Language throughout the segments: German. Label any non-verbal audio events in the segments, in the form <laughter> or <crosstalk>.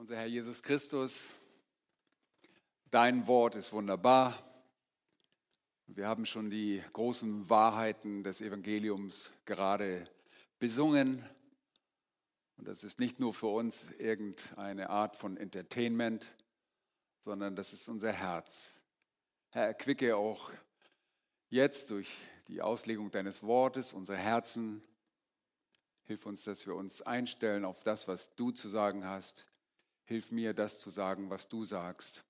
Unser Herr Jesus Christus, dein Wort ist wunderbar. Wir haben schon die großen Wahrheiten des Evangeliums gerade besungen. Und das ist nicht nur für uns irgendeine Art von Entertainment, sondern das ist unser Herz. Herr, erquicke auch jetzt durch die Auslegung deines Wortes unsere Herzen. Hilf uns, dass wir uns einstellen auf das, was du zu sagen hast Hilf mir, das zu sagen, was du sagst.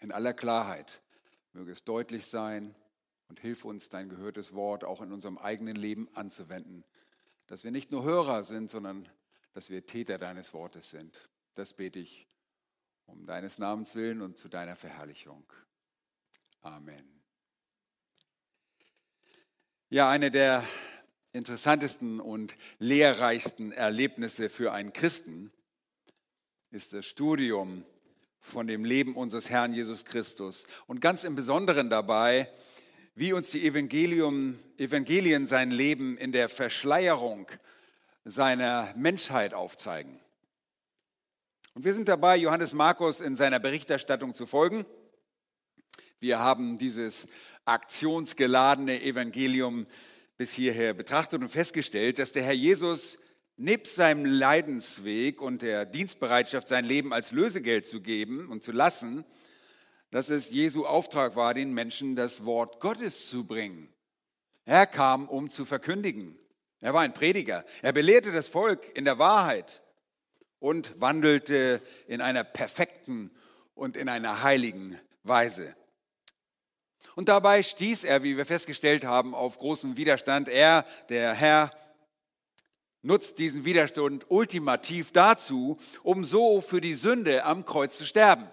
In aller Klarheit möge es deutlich sein und hilf uns, dein gehörtes Wort auch in unserem eigenen Leben anzuwenden. Dass wir nicht nur Hörer sind, sondern dass wir Täter deines Wortes sind. Das bete ich um deines Namens willen und zu deiner Verherrlichung. Amen. Ja, eine der interessantesten und lehrreichsten Erlebnisse für einen Christen ist das Studium von dem Leben unseres Herrn Jesus Christus. Und ganz im Besonderen dabei, wie uns die Evangelium, Evangelien sein Leben in der Verschleierung seiner Menschheit aufzeigen. Und wir sind dabei, Johannes Markus in seiner Berichterstattung zu folgen. Wir haben dieses aktionsgeladene Evangelium bis hierher betrachtet und festgestellt, dass der Herr Jesus nebst seinem Leidensweg und der Dienstbereitschaft, sein Leben als Lösegeld zu geben und zu lassen, dass es Jesu Auftrag war, den Menschen das Wort Gottes zu bringen. Er kam, um zu verkündigen. Er war ein Prediger. Er belehrte das Volk in der Wahrheit und wandelte in einer perfekten und in einer heiligen Weise. Und dabei stieß er, wie wir festgestellt haben, auf großen Widerstand. Er, der Herr, nutzt diesen Widerstand ultimativ dazu, um so für die Sünde am Kreuz zu sterben.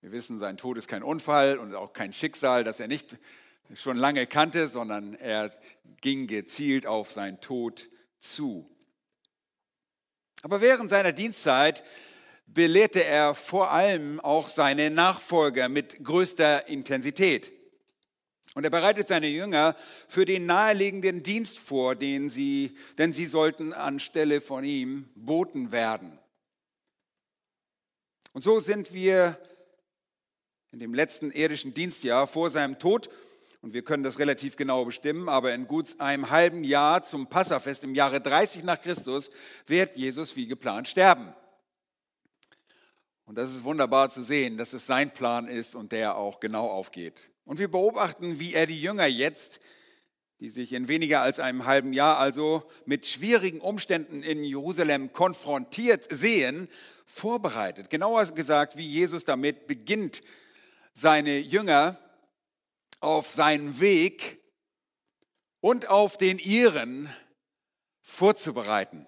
Wir wissen, sein Tod ist kein Unfall und auch kein Schicksal, das er nicht schon lange kannte, sondern er ging gezielt auf seinen Tod zu. Aber während seiner Dienstzeit belehrte er vor allem auch seine Nachfolger mit größter Intensität. Und er bereitet seine Jünger für den naheliegenden Dienst vor, den sie, denn sie sollten anstelle von ihm Boten werden. Und so sind wir in dem letzten irdischen Dienstjahr vor seinem Tod, und wir können das relativ genau bestimmen, aber in gut einem halben Jahr zum Passafest im Jahre 30 nach Christus wird Jesus wie geplant sterben. Und das ist wunderbar zu sehen, dass es sein Plan ist und der auch genau aufgeht. Und wir beobachten, wie er die Jünger jetzt, die sich in weniger als einem halben Jahr also mit schwierigen Umständen in Jerusalem konfrontiert sehen, vorbereitet. Genauer gesagt, wie Jesus damit beginnt, seine Jünger auf seinen Weg und auf den ihren vorzubereiten.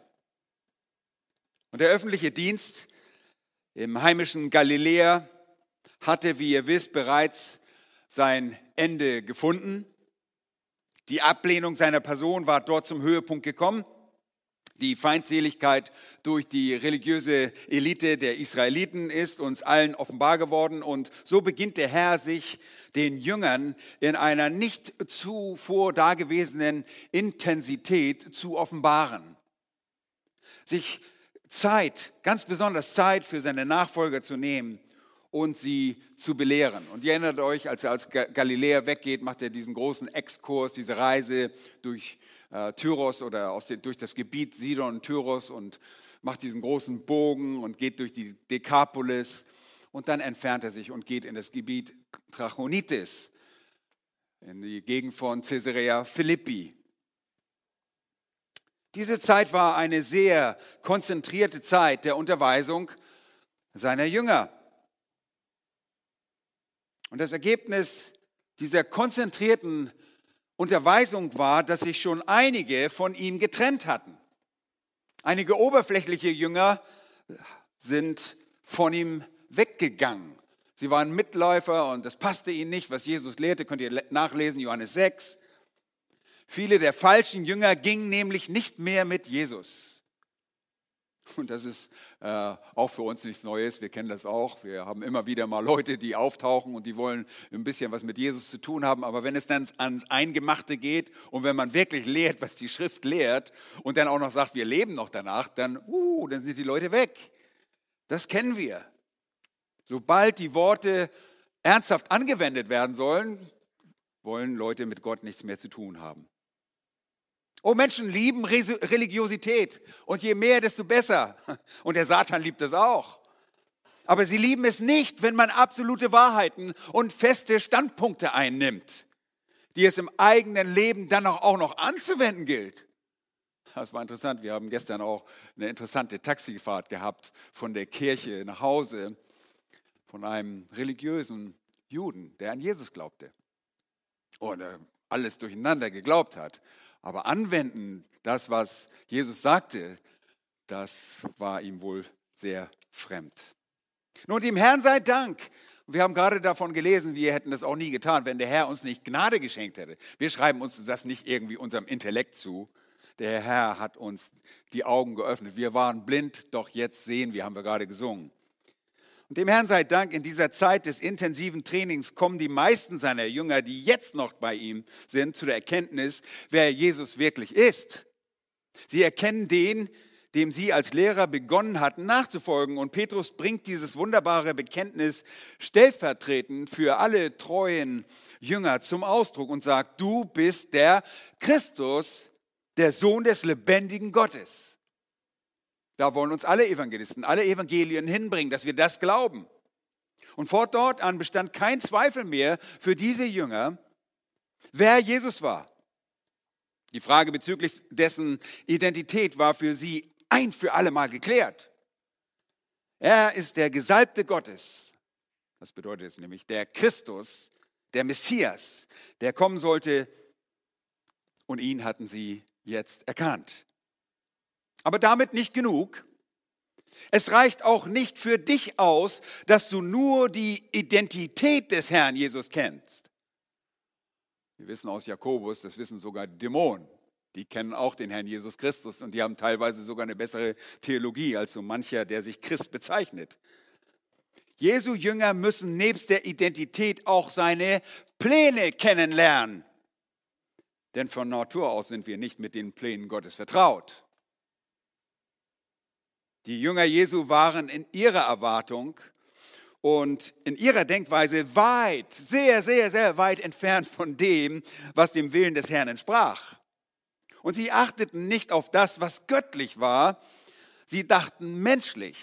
Und der öffentliche Dienst im heimischen Galiläa hatte, wie ihr wisst, bereits sein Ende gefunden. Die Ablehnung seiner Person war dort zum Höhepunkt gekommen. Die Feindseligkeit durch die religiöse Elite der Israeliten ist uns allen offenbar geworden und so beginnt der Herr sich den Jüngern in einer nicht zuvor dagewesenen Intensität zu offenbaren. Sich Zeit, ganz besonders Zeit für seine Nachfolger zu nehmen und sie zu belehren. Und ihr erinnert euch, als er als Galiläer weggeht, macht er diesen großen Exkurs, diese Reise durch äh, Tyros oder den, durch das Gebiet Sidon und Tyros und macht diesen großen Bogen und geht durch die Dekapolis. Und dann entfernt er sich und geht in das Gebiet Trachonitis, in die Gegend von Caesarea Philippi. Diese Zeit war eine sehr konzentrierte Zeit der Unterweisung seiner Jünger. Und das Ergebnis dieser konzentrierten Unterweisung war, dass sich schon einige von ihm getrennt hatten. Einige oberflächliche Jünger sind von ihm weggegangen. Sie waren Mitläufer und das passte ihnen nicht, was Jesus lehrte, könnt ihr nachlesen, Johannes 6. Viele der falschen Jünger gingen nämlich nicht mehr mit Jesus. Und das ist äh, auch für uns nichts Neues. Wir kennen das auch. Wir haben immer wieder mal Leute, die auftauchen und die wollen ein bisschen was mit Jesus zu tun haben. Aber wenn es dann ans Eingemachte geht und wenn man wirklich lehrt, was die Schrift lehrt und dann auch noch sagt, wir leben noch danach, dann, uh, dann sind die Leute weg. Das kennen wir. Sobald die Worte ernsthaft angewendet werden sollen, wollen Leute mit Gott nichts mehr zu tun haben. Oh, Menschen lieben Religiosität und je mehr, desto besser. <laughs> Und der Satan liebt es auch. Aber sie lieben es nicht, wenn man absolute Wahrheiten und feste Standpunkte einnimmt, die es im eigenen Leben dann auch noch anzuwenden gilt. Das war interessant. Wir haben gestern auch eine interessante Taxifahrt gehabt von der Kirche nach Hause von einem religiösen Juden, der an Jesus glaubte und alles durcheinander geglaubt hat. Aber anwenden, das, was Jesus sagte, das war ihm wohl sehr fremd. Nun, dem Herrn sei Dank. Wir haben gerade davon gelesen, wir hätten das auch nie getan, wenn der Herr uns nicht Gnade geschenkt hätte. Wir schreiben uns das nicht irgendwie unserem Intellekt zu. Der Herr hat uns die Augen geöffnet. Wir waren blind, doch jetzt sehen wir, haben wir gerade gesungen. Und dem Herrn sei Dank, in dieser Zeit des intensiven Trainings kommen die meisten seiner Jünger, die jetzt noch bei ihm sind, zu der Erkenntnis, wer Jesus wirklich ist. Sie erkennen den, dem sie als Lehrer begonnen hatten nachzufolgen. Und Petrus bringt dieses wunderbare Bekenntnis stellvertretend für alle treuen Jünger zum Ausdruck und sagt, du bist der Christus, der Sohn des lebendigen Gottes. Da wollen uns alle Evangelisten, alle Evangelien hinbringen, dass wir das glauben. Und von dort an bestand kein Zweifel mehr für diese Jünger, wer Jesus war. Die Frage bezüglich dessen Identität war für sie ein für alle Mal geklärt. Er ist der Gesalbte Gottes. Das bedeutet es nämlich, der Christus, der Messias, der kommen sollte. Und ihn hatten sie jetzt erkannt. Aber damit nicht genug. Es reicht auch nicht für dich aus, dass du nur die Identität des Herrn Jesus kennst. Wir wissen aus Jakobus, das wissen sogar Dämonen. Die kennen auch den Herrn Jesus Christus und die haben teilweise sogar eine bessere Theologie als so mancher, der sich Christ bezeichnet. Jesu Jünger müssen nebst der Identität auch seine Pläne kennenlernen. Denn von Natur aus sind wir nicht mit den Plänen Gottes vertraut. Die Jünger Jesu waren in ihrer Erwartung und in ihrer Denkweise weit, sehr, sehr, sehr weit entfernt von dem, was dem Willen des Herrn entsprach. Und sie achteten nicht auf das, was göttlich war, sie dachten menschlich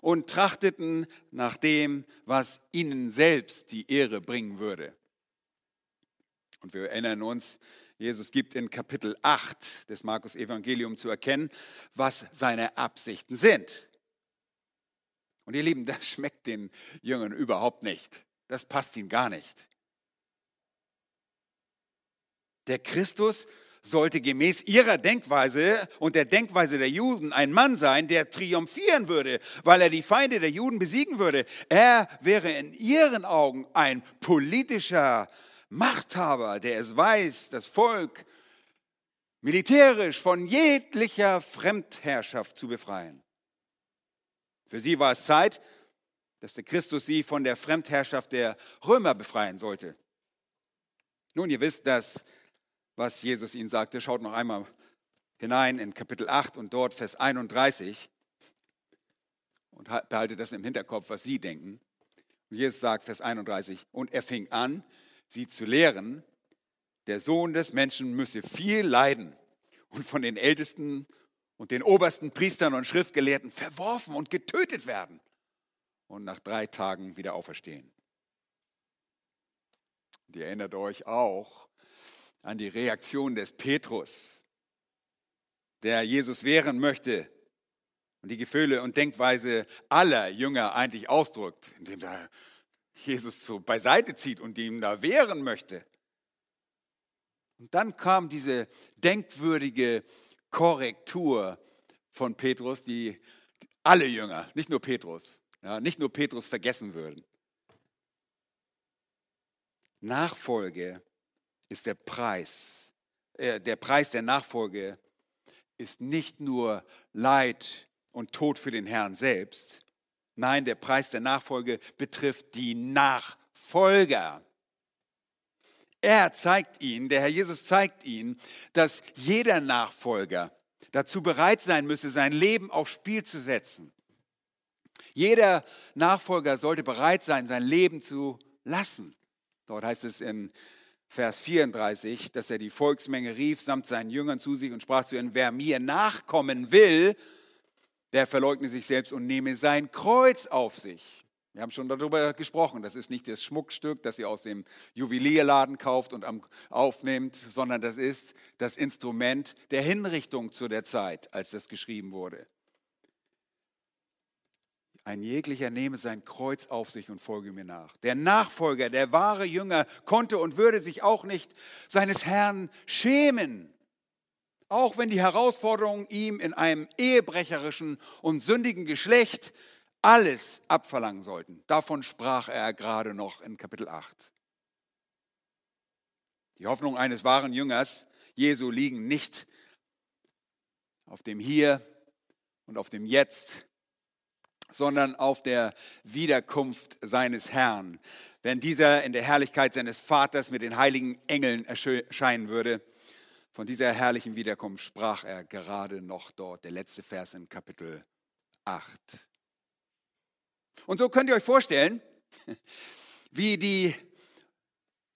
und trachteten nach dem, was ihnen selbst die Ehre bringen würde. Und wir erinnern uns, Jesus gibt in Kapitel 8 des Markus Evangelium zu erkennen, was seine Absichten sind. Und ihr Lieben, <laughs> das schmeckt den Jüngern überhaupt nicht. Das passt ihnen gar nicht. Der Christus sollte gemäß ihrer Denkweise und der Denkweise der Juden ein Mann sein, der triumphieren würde, weil er die Feinde der Juden besiegen würde. Er wäre in ihren Augen ein politischer Machthaber, der es weiß, das Volk militärisch von jeglicher Fremdherrschaft zu befreien. Für sie war es Zeit, dass der Christus sie von der Fremdherrschaft der Römer befreien sollte. Nun, ihr wisst das, was Jesus ihnen sagte. Schaut noch einmal hinein in Kapitel 8 und dort Vers 31 und behaltet das im Hinterkopf, was sie denken. Und Jesus sagt, Vers 31, und er fing an, sie zu lehren, der Sohn des Menschen müsse viel leiden und von den Ältesten und den obersten Priestern und Schriftgelehrten verworfen und getötet werden und nach drei Tagen wieder auferstehen. Und ihr erinnert euch auch an die Reaktion des Petrus, der Jesus wehren möchte und die Gefühle und Denkweise aller Jünger eigentlich ausdrückt, indem er Jesus so beiseite zieht und ihm da wehren möchte. Und dann kam diese denkwürdige Korrektur von Petrus, die alle Jünger, nicht nur Petrus, ja, nicht nur Petrus vergessen würden. Nachfolge ist der Preis. Äh, der Preis der Nachfolge ist nicht nur Leid und Tod für den Herrn selbst, Nein, der Preis der Nachfolge betrifft die Nachfolger. Er zeigt ihnen, der Herr Jesus zeigt ihnen, dass jeder Nachfolger dazu bereit sein müsse, sein Leben aufs Spiel zu setzen. Jeder Nachfolger sollte bereit sein, sein Leben zu lassen. Dort heißt es in Vers 34, dass er die Volksmenge rief samt seinen Jüngern zu sich und sprach zu ihnen, wer mir nachkommen will, der verleugne sich selbst und nehme sein Kreuz auf sich. Wir haben schon darüber gesprochen. Das ist nicht das Schmuckstück, das ihr aus dem Juwelierladen kauft und aufnehmt, sondern das ist das Instrument der Hinrichtung zu der Zeit, als das geschrieben wurde. Ein jeglicher nehme sein Kreuz auf sich und folge mir nach. Der Nachfolger, der wahre Jünger, konnte und würde sich auch nicht seines Herrn schämen, auch wenn die Herausforderungen ihm in einem ehebrecherischen und sündigen Geschlecht alles abverlangen sollten. Davon sprach er gerade noch in Kapitel 8. Die Hoffnung eines wahren Jüngers Jesu liegen nicht auf dem Hier und auf dem Jetzt, sondern auf der Wiederkunft seines Herrn. Wenn dieser in der Herrlichkeit seines Vaters mit den heiligen Engeln erscheinen würde, von dieser herrlichen Wiederkunft sprach er gerade noch dort, der letzte Vers in Kapitel 8. Und so könnt ihr euch vorstellen, <laughs> wie die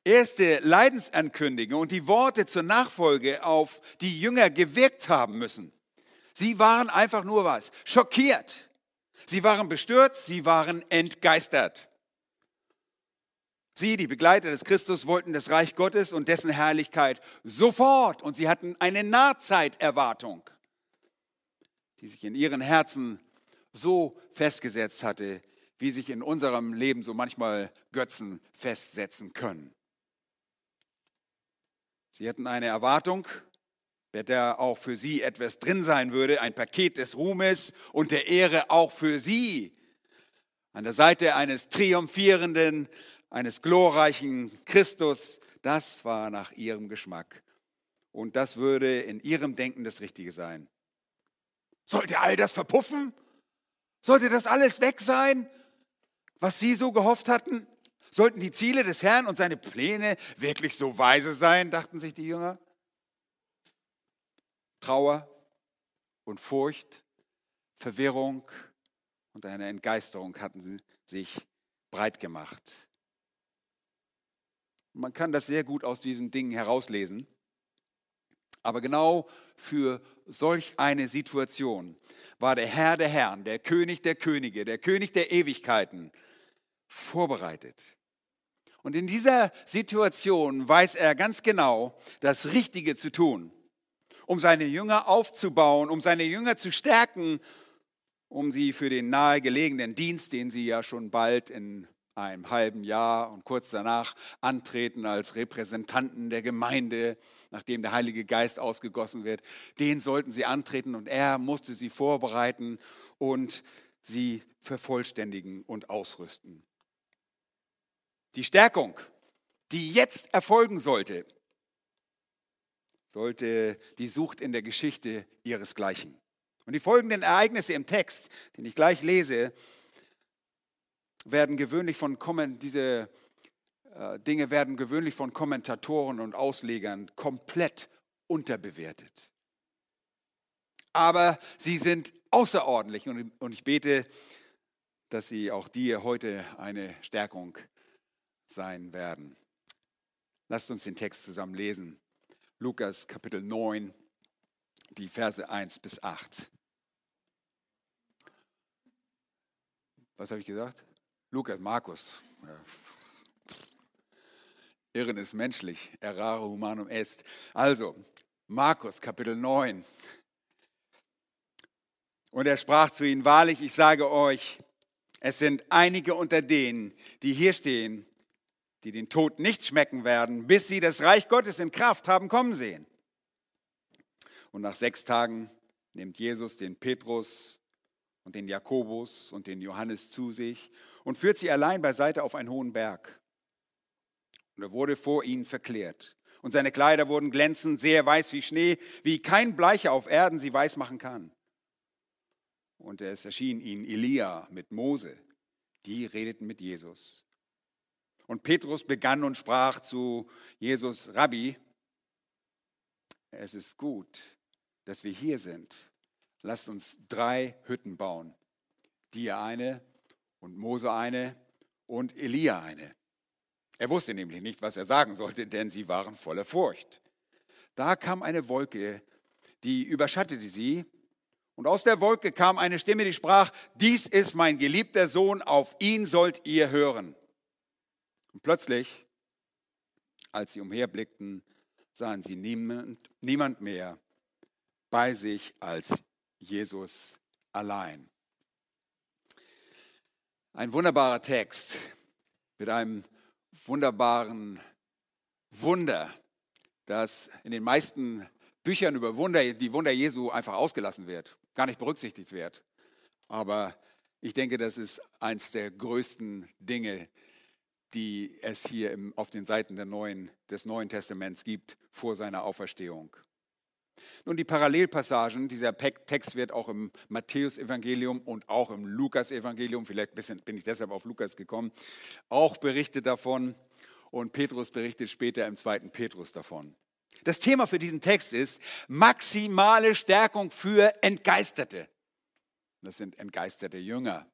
erste Leidensankündigung und die Worte zur Nachfolge auf die Jünger gewirkt haben müssen. Sie waren einfach nur was, schockiert. Sie waren bestürzt, sie waren entgeistert. Sie, die Begleiter des Christus, wollten das Reich Gottes und dessen Herrlichkeit sofort und sie hatten eine Nahzeiterwartung, die sich in ihren Herzen so festgesetzt hatte, wie sich in unserem Leben so manchmal Götzen festsetzen können. Sie hatten eine Erwartung, wird da auch für sie etwas drin sein würde, ein Paket des Ruhmes und der Ehre auch für sie. An der Seite eines triumphierenden, eines glorreichen Christus, das war nach ihrem Geschmack. Und das würde in ihrem Denken das Richtige sein. Sollte all das verpuffen? Sollte das alles weg sein, was sie so gehofft hatten? Sollten die Ziele des Herrn und seine Pläne wirklich so weise sein, dachten sich die Jünger? Trauer und Furcht, Verwirrung und eine Entgeisterung hatten sich breit gemacht. Man kann das sehr gut aus diesen Dingen herauslesen. Aber genau für solch eine Situation war der Herr der Herren, der König der Könige, der König der Ewigkeiten vorbereitet. Und in dieser Situation weiß er ganz genau, das Richtige zu tun um seine Jünger aufzubauen, um seine Jünger zu stärken, um sie für den nahegelegenen Dienst, den sie ja schon bald in einem halben Jahr und kurz danach antreten als Repräsentanten der Gemeinde, nachdem der Heilige Geist ausgegossen wird, den sollten sie antreten und er musste sie vorbereiten und sie vervollständigen und ausrüsten. Die Stärkung, die jetzt erfolgen sollte, sollte die Sucht in der Geschichte ihresgleichen. Und die folgenden Ereignisse im Text, den ich gleich lese, werden gewöhnlich von diese äh, Dinge werden gewöhnlich von Kommentatoren und Auslegern komplett unterbewertet. Aber sie sind außerordentlich und ich bete, dass sie auch dir heute eine Stärkung sein werden. Lasst uns den Text zusammen lesen. Lukas Kapitel 9, die Verse 1 bis 8. Was habe ich gesagt? Lukas, Markus. Irren ist menschlich, errare humanum est. Also, Markus Kapitel 9. Und er sprach zu ihnen, wahrlich, ich sage euch, es sind einige unter denen, die hier stehen, die den Tod nicht schmecken werden, bis sie das Reich Gottes in Kraft haben kommen sehen. Und nach sechs Tagen nimmt Jesus den Petrus und den Jakobus und den Johannes zu sich und führt sie allein beiseite auf einen hohen Berg. Und er wurde vor ihnen verklärt. Und seine Kleider wurden glänzend, sehr weiß wie Schnee, wie kein Bleicher auf Erden sie weiß machen kann. Und es erschien ihnen Elia mit Mose. Die redeten mit Jesus. Und Petrus begann und sprach zu Jesus, Rabbi, es ist gut, dass wir hier sind. Lasst uns drei Hütten bauen. dir eine und Mose eine und Elia eine. Er wusste nämlich nicht, was er sagen sollte, denn sie waren voller Furcht. Da kam eine Wolke, die überschattete sie, und aus der Wolke kam eine Stimme, die sprach, dies ist mein geliebter Sohn, auf ihn sollt ihr hören. Und plötzlich, als sie umherblickten, sahen sie niemand, niemand mehr bei sich als Jesus allein. Ein wunderbarer Text mit einem wunderbaren Wunder, das in den meisten Büchern über Wunder, die Wunder Jesu einfach ausgelassen wird, gar nicht berücksichtigt wird. Aber ich denke, das ist eines der größten Dinge, die es hier im, auf den Seiten Neuen, des Neuen Testaments gibt vor seiner Auferstehung. Nun, die Parallelpassagen, dieser Text wird auch im Matthäusevangelium und auch im Lukasevangelium, vielleicht bin ich deshalb auf Lukas gekommen, auch berichtet davon und Petrus berichtet später im zweiten Petrus davon. Das Thema für diesen Text ist maximale Stärkung für Entgeisterte. Das sind entgeisterte Jünger.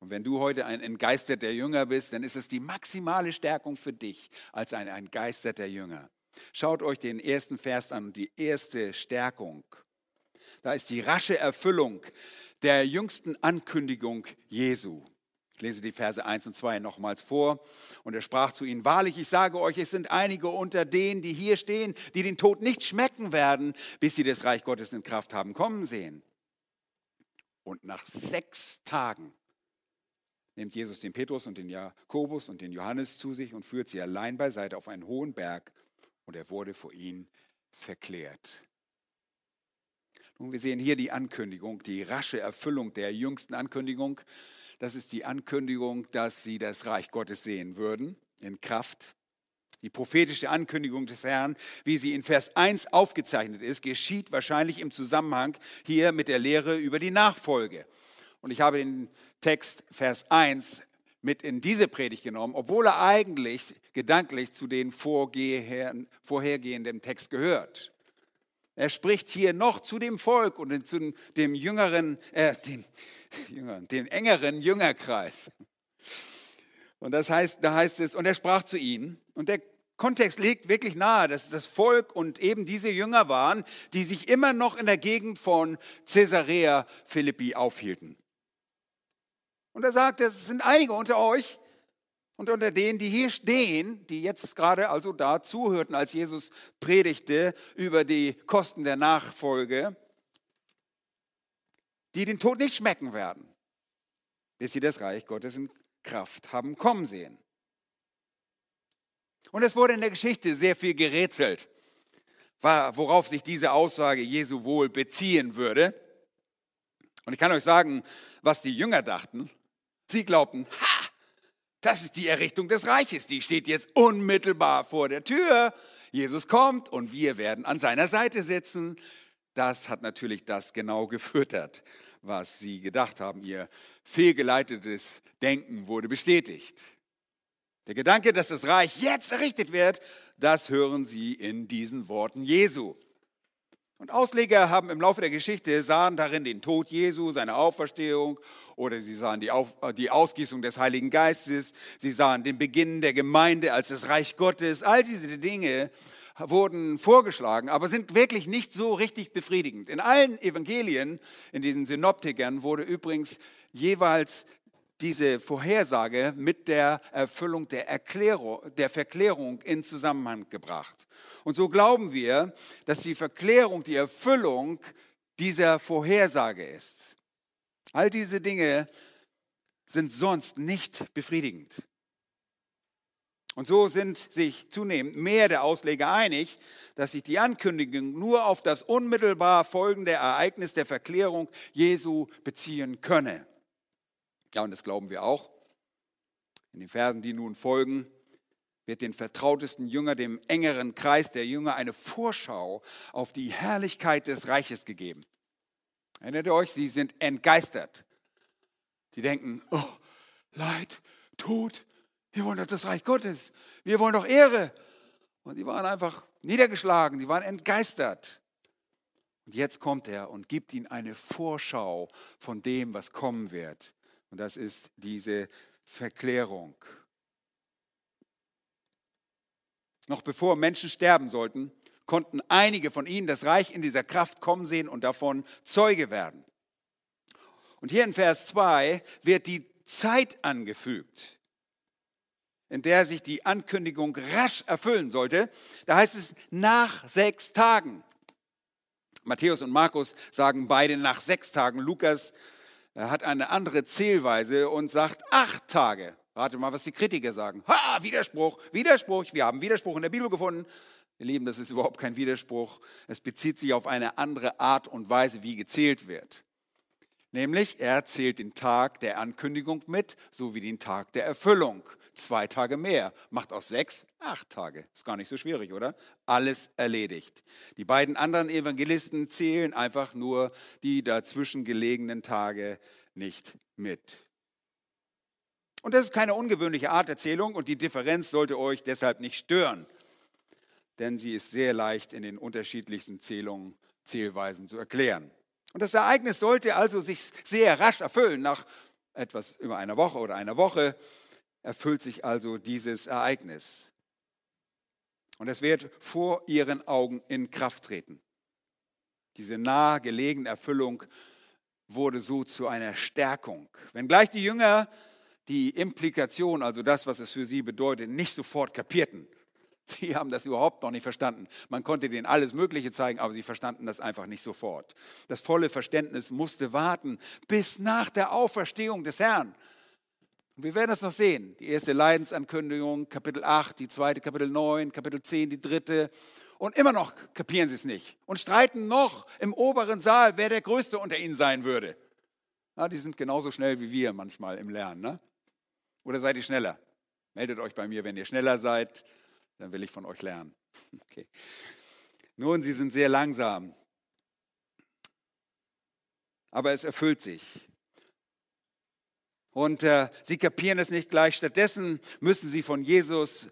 Und wenn du heute ein entgeisterter Jünger bist, dann ist es die maximale Stärkung für dich als ein entgeisterter Jünger. Schaut euch den ersten Vers an die erste Stärkung. Da ist die rasche Erfüllung der jüngsten Ankündigung Jesu. Ich lese die Verse 1 und 2 nochmals vor. Und er sprach zu ihnen, wahrlich, ich sage euch, es sind einige unter denen, die hier stehen, die den Tod nicht schmecken werden, bis sie das Reich Gottes in Kraft haben kommen sehen. Und nach sechs Tagen nimmt Jesus den Petrus und den Jakobus und den Johannes zu sich und führt sie allein beiseite auf einen hohen Berg und er wurde vor ihnen verklärt. Nun, wir sehen hier die Ankündigung, die rasche Erfüllung der jüngsten Ankündigung. Das ist die Ankündigung, dass sie das Reich Gottes sehen würden in Kraft. Die prophetische Ankündigung des Herrn, wie sie in Vers 1 aufgezeichnet ist, geschieht wahrscheinlich im Zusammenhang hier mit der Lehre über die Nachfolge. Und ich habe den Text Vers 1 mit in diese Predigt genommen, obwohl er eigentlich gedanklich zu den vorhergehenden Text gehört. Er spricht hier noch zu dem Volk und zu dem jüngeren, äh, dem, jüngeren, dem engeren Jüngerkreis. Und das heißt, da heißt es, und er sprach zu ihnen, und der Kontext legt wirklich nahe, dass das Volk und eben diese Jünger waren, die sich immer noch in der Gegend von Caesarea Philippi aufhielten. Und er sagt, es sind einige unter euch und unter denen, die hier stehen, die jetzt gerade also da zuhörten, als Jesus predigte über die Kosten der Nachfolge, die den Tod nicht schmecken werden, bis sie das Reich Gottes in Kraft haben kommen sehen. Und es wurde in der Geschichte sehr viel gerätselt, worauf sich diese Aussage Jesu wohl beziehen würde. Und ich kann euch sagen, was die Jünger dachten. Sie glaubten, ha, das ist die Errichtung des Reiches, die steht jetzt unmittelbar vor der Tür. Jesus kommt und wir werden an seiner Seite sitzen. Das hat natürlich das genau gefüttert, was sie gedacht haben. Ihr fehlgeleitetes Denken wurde bestätigt. Der Gedanke, dass das Reich jetzt errichtet wird, das hören sie in diesen Worten Jesu. Und Ausleger haben im Laufe der Geschichte sahen darin den Tod Jesu, seine Auferstehung oder sie sahen die, Auf, äh, die Ausgießung des Heiligen Geistes, sie sahen den Beginn der Gemeinde als das Reich Gottes. All diese Dinge wurden vorgeschlagen, aber sind wirklich nicht so richtig befriedigend. In allen Evangelien, in diesen Synoptikern, wurde übrigens jeweils diese Vorhersage mit der Erfüllung der, Erklärung, der Verklärung in Zusammenhang gebracht. Und so glauben wir, dass die Verklärung, die Erfüllung dieser Vorhersage ist. All diese Dinge sind sonst nicht befriedigend. Und so sind sich zunehmend mehr der Ausleger einig, dass sich die Ankündigung nur auf das unmittelbar folgende Ereignis der Verklärung Jesu beziehen könne. Ja, und das glauben wir auch. In den Versen, die nun folgen, wird den vertrautesten Jünger, dem engeren Kreis der Jünger, eine Vorschau auf die Herrlichkeit des Reiches gegeben. Erinnert ihr euch, sie sind entgeistert. Sie denken, oh, Leid, Tod, wir wollen doch das Reich Gottes, wir wollen doch Ehre. Und die waren einfach niedergeschlagen, die waren entgeistert. Und jetzt kommt er und gibt ihnen eine Vorschau von dem, was kommen wird. Und das ist diese Verklärung. Noch bevor Menschen sterben sollten, konnten einige von ihnen das Reich in dieser Kraft kommen sehen und davon Zeuge werden. Und hier in Vers 2 wird die Zeit angefügt, in der sich die Ankündigung rasch erfüllen sollte. Da heißt es nach sechs Tagen. Matthäus und Markus sagen beide nach sechs Tagen. Lukas äh, hat eine andere Zählweise und sagt acht Tage. Rate mal, was die Kritiker sagen. Ha, Widerspruch, Widerspruch. Wir haben Widerspruch in der Bibel gefunden. Ihr Lieben, das ist überhaupt kein Widerspruch. Es bezieht sich auf eine andere Art und Weise, wie gezählt wird. Nämlich, er zählt den Tag der Ankündigung mit, sowie den Tag der Erfüllung. Zwei Tage mehr. Macht aus sechs acht Tage. Ist gar nicht so schwierig, oder? Alles erledigt. Die beiden anderen Evangelisten zählen einfach nur die dazwischen gelegenen Tage nicht mit. Und das ist keine ungewöhnliche Art Erzählung und die Differenz sollte euch deshalb nicht stören, denn sie ist sehr leicht in den unterschiedlichsten Zählungen, Zählweisen zu erklären. Und das Ereignis sollte also sich sehr rasch erfüllen. Nach etwas über einer Woche oder einer Woche erfüllt sich also dieses Ereignis. Und es wird vor ihren Augen in Kraft treten. Diese nahegelegene Erfüllung wurde so zu einer Stärkung. Wenngleich die Jünger die Implikation, also das, was es für sie bedeutet, nicht sofort kapierten. Sie haben das überhaupt noch nicht verstanden. Man konnte denen alles Mögliche zeigen, aber sie verstanden das einfach nicht sofort. Das volle Verständnis musste warten bis nach der Auferstehung des Herrn. Und wir werden das noch sehen. Die erste Leidensankündigung, Kapitel 8, die zweite, Kapitel 9, Kapitel 10, die dritte. Und immer noch kapieren sie es nicht und streiten noch im oberen Saal, wer der Größte unter ihnen sein würde. Ja, die sind genauso schnell wie wir manchmal im Lernen. Ne? Oder seid ihr schneller? Meldet euch bei mir, wenn ihr schneller seid dann will ich von euch lernen. <laughs> Okay. Nun, sie sind sehr langsam, aber es erfüllt sich. Und äh, sie kapieren es nicht gleich. Stattdessen müssen sie von Jesus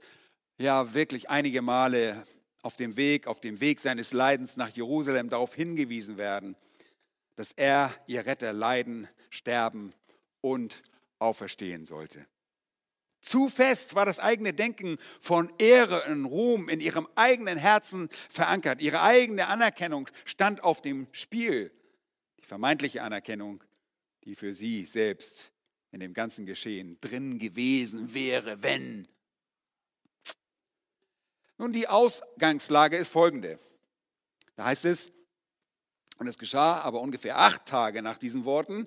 ja wirklich einige Male auf dem Weg, auf dem Weg seines Leidens nach Jerusalem darauf hingewiesen werden, dass er, ihr Retter, leiden, sterben und auferstehen sollte. Zu fest war das eigene Denken von Ehre und Ruhm in ihrem eigenen Herzen verankert. Ihre eigene Anerkennung stand auf dem Spiel. Die vermeintliche Anerkennung, die für sie selbst in dem ganzen Geschehen drin gewesen wäre, wenn. Nun, die Ausgangslage ist folgende. Da heißt es, und es geschah aber ungefähr acht Tage nach diesen Worten,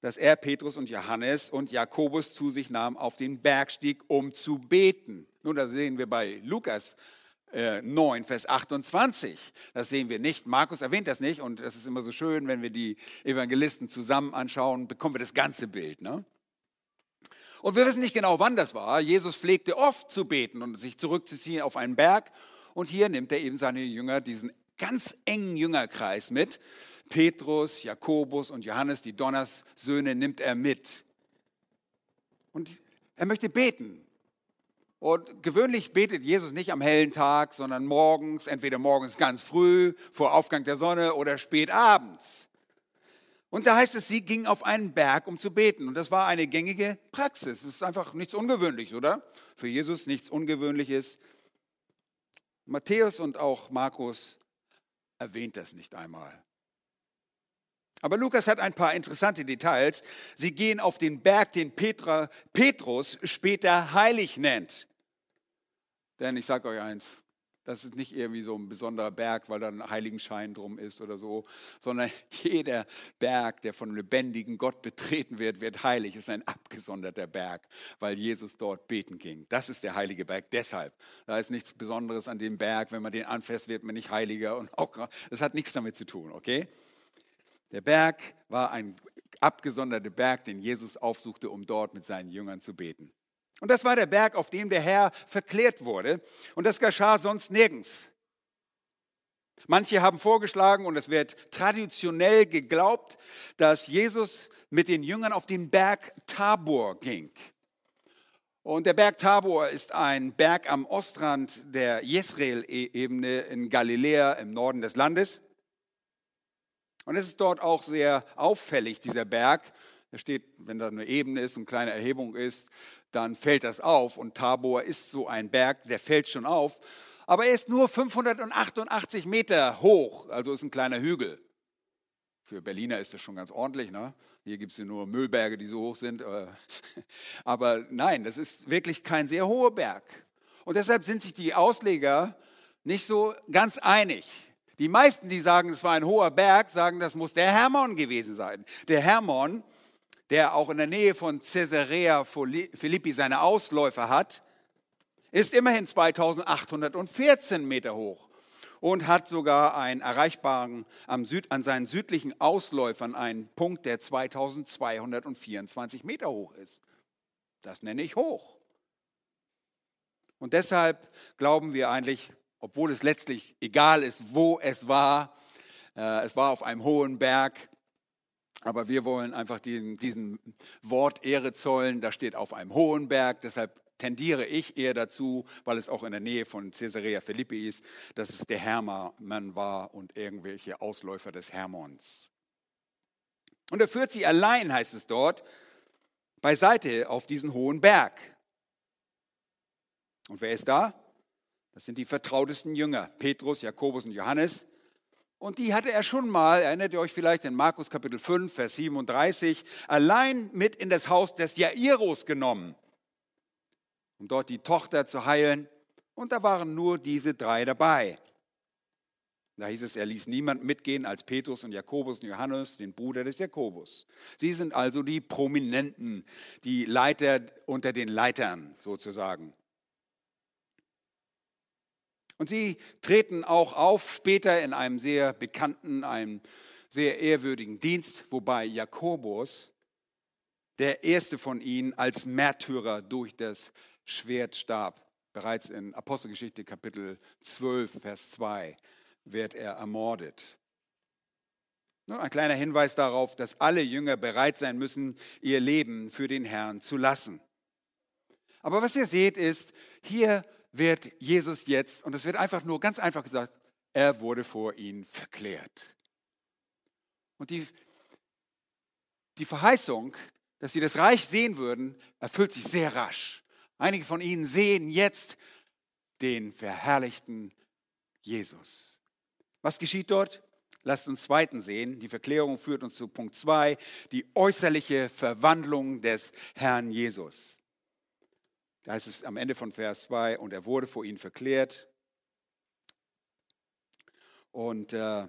dass er Petrus und Johannes und Jakobus zu sich nahm, auf den Berg stieg, um zu beten. Nun, das sehen wir bei Lukas äh, 9, Vers 28. Das sehen wir nicht. Markus erwähnt das nicht und das ist immer so schön, wenn wir die Evangelisten zusammen anschauen, bekommen wir das ganze Bild. Ne? Und wir wissen nicht genau, wann das war. Jesus pflegte oft zu beten und sich zurückzuziehen auf einen Berg. Und hier nimmt er eben seine Jünger, diesen ganz engen Jüngerkreis mit. Petrus, Jakobus und Johannes, die Donnerssöhne, nimmt er mit. Und er möchte beten. Und gewöhnlich betet Jesus nicht am hellen Tag, sondern morgens, entweder morgens ganz früh, vor Aufgang der Sonne oder spät abends. Und da heißt es, sie ging auf einen Berg, um zu beten. Und das war eine gängige Praxis. Es ist einfach nichts Ungewöhnliches, oder? Für Jesus nichts Ungewöhnliches. Matthäus und auch Markus erwähnt das nicht einmal. Aber Lukas hat ein paar interessante Details. Sie gehen auf den Berg, den Petra, Petrus später heilig nennt. Denn ich sage euch eins, das ist nicht irgendwie so ein besonderer Berg, weil da ein Heiligenschein drum ist oder so, sondern <laughs> jeder Berg, der von lebendigen Gott betreten wird, wird heilig. Es ist ein abgesonderter Berg, weil Jesus dort beten ging. Das ist der heilige Berg. Deshalb, da ist nichts Besonderes an dem Berg. Wenn man den anfasst, wird man nicht heiliger und auch, das hat nichts damit zu tun, okay? Der Berg war ein abgesonderter Berg, den Jesus aufsuchte, um dort mit seinen Jüngern zu beten. Und das war der Berg, auf dem der Herr verklärt wurde. Und das geschah sonst nirgends. Manche haben vorgeschlagen, und es wird traditionell geglaubt, dass Jesus mit den Jüngern auf den Berg Tabor ging. Und der Berg Tabor ist ein Berg am Ostrand der Jezreel-Ebene in Galiläa im Norden des Landes. Und es ist dort auch sehr auffällig, dieser Berg. Da steht, wenn da eine Ebene ist und eine kleine Erhebung ist, dann fällt das auf. Und Tabor ist so ein Berg, der fällt schon auf. Aber er ist nur 588 Meter hoch, also ist ein kleiner Hügel. Für Berliner ist das schon ganz ordentlich. Ne? Hier gibt es nur Müllberge, die so hoch sind. <laughs> Aber nein, das ist wirklich kein sehr hoher Berg. Und deshalb sind sich die Ausleger nicht so ganz einig. Die meisten, die sagen, es war ein hoher Berg, sagen, das muss der Hermon gewesen sein. Der Hermon, der auch in der Nähe von Caesarea Philippi seine Ausläufer hat, ist immerhin 2814 Meter hoch und hat sogar einen erreichbaren Süd, an seinen südlichen Ausläufern einen Punkt, der 2224 Meter hoch ist. Das nenne ich hoch. Und deshalb glauben wir eigentlich, obwohl es letztlich egal ist, wo es war, äh, es war auf einem hohen Berg, aber wir wollen einfach diesen, diesen Wort Ehre zollen, da steht auf einem hohen Berg, deshalb tendiere ich eher dazu, weil es auch in der Nähe von Caesarea Philippi ist, dass es der Hermann war und irgendwelche Ausläufer des Hermons. Und er führt sie allein, heißt es dort, beiseite auf diesen hohen Berg. Und wer ist da? Das sind die vertrautesten Jünger, Petrus, Jakobus und Johannes. Und die hatte er schon mal, erinnert ihr euch vielleicht in Markus Kapitel 5, Vers 37, allein mit in das Haus des Jairus genommen um dort die Tochter zu heilen. Und da waren nur diese drei dabei. Da hieß es, er ließ niemand mitgehen als Petrus und Jakobus und Johannes, den Bruder des Jakobus. Sie sind also die Prominenten, die Leiter unter den Leitern sozusagen. Und sie treten auch auf später in einem sehr bekannten, einem sehr ehrwürdigen Dienst, wobei Jakobus, der erste von ihnen, als Märtyrer durch das Schwert starb. Bereits in Apostelgeschichte Kapitel 12, Vers 2 wird er ermordet. Nur ein kleiner Hinweis darauf, dass alle Jünger bereit sein müssen, ihr Leben für den Herrn zu lassen. Aber was ihr seht ist, hier wird Jesus jetzt, und es wird einfach nur ganz einfach gesagt, er wurde vor ihnen verklärt. Und die, die Verheißung, dass sie das Reich sehen würden, erfüllt sich sehr rasch. Einige von Ihnen sehen jetzt den verherrlichten Jesus. Was geschieht dort? Lasst uns zweiten sehen. Die Verklärung führt uns zu Punkt 2, die äußerliche Verwandlung des Herrn Jesus. Da heißt es am Ende von Vers 2, und er wurde vor ihnen verklärt. Und äh,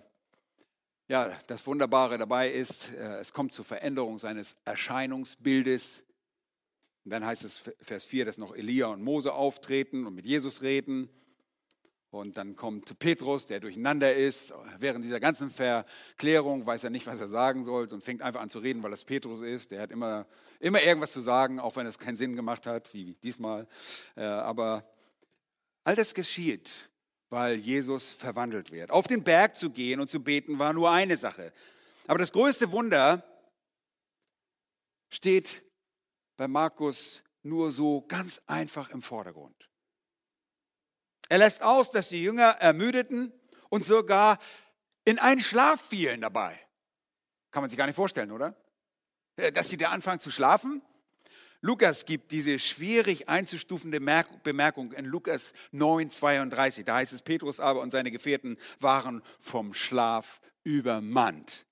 ja, das Wunderbare dabei ist, äh, es kommt zur Veränderung seines Erscheinungsbildes. Und dann heißt es Vers 4, dass noch Elia und Mose auftreten und mit Jesus reden. Und dann kommt Petrus, der durcheinander ist. Während dieser ganzen Verklärung weiß er nicht, was er sagen soll und fängt einfach an zu reden, weil es Petrus ist. Der hat immer, immer irgendwas zu sagen, auch wenn es keinen Sinn gemacht hat, wie diesmal. Äh, aber all das geschieht, weil Jesus verwandelt wird. Auf den Berg zu gehen und zu beten war nur eine Sache. Aber das größte Wunder steht bei Markus nur so ganz einfach im Vordergrund. Er lässt aus, dass die Jünger ermüdeten und sogar in einen Schlaf fielen dabei. Kann man sich gar nicht vorstellen, oder? Äh, dass sie da anfangen zu schlafen. Lukas gibt diese schwierig einzustufende Bemerkung in Lukas 9, 32. Da heißt es, Petrus aber und seine Gefährten waren vom Schlaf übermannt.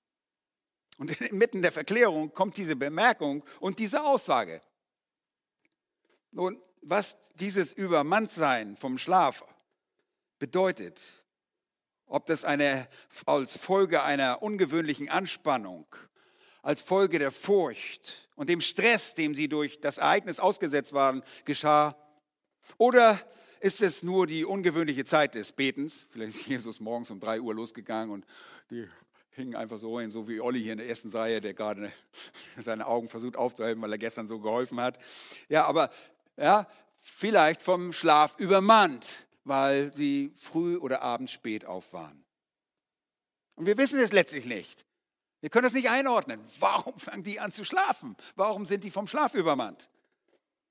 Und <laughs> inmitten der Verklärung kommt diese Bemerkung und diese Aussage. Nun, was dieses Übermanntsein vom Schlaf bedeutet, ob das eine, als Folge einer ungewöhnlichen Anspannung, als Folge der Furcht und dem Stress, dem sie durch das Ereignis ausgesetzt waren, geschah, oder ist es nur die ungewöhnliche Zeit des Betens? Vielleicht ist Jesus morgens um drei Uhr losgegangen und die hingen einfach so hin, so wie Olli hier in der ersten Reihe, der gerade <laughs> seine Augen versucht aufzuhelfen, weil er gestern so geholfen hat. Ja, aber ja, vielleicht vom Schlaf übermannt, weil sie früh oder abends spät auf waren. Und wir wissen es letztlich nicht. Wir können es nicht einordnen. Warum fangen die an zu schlafen? Warum sind die vom Schlaf übermannt?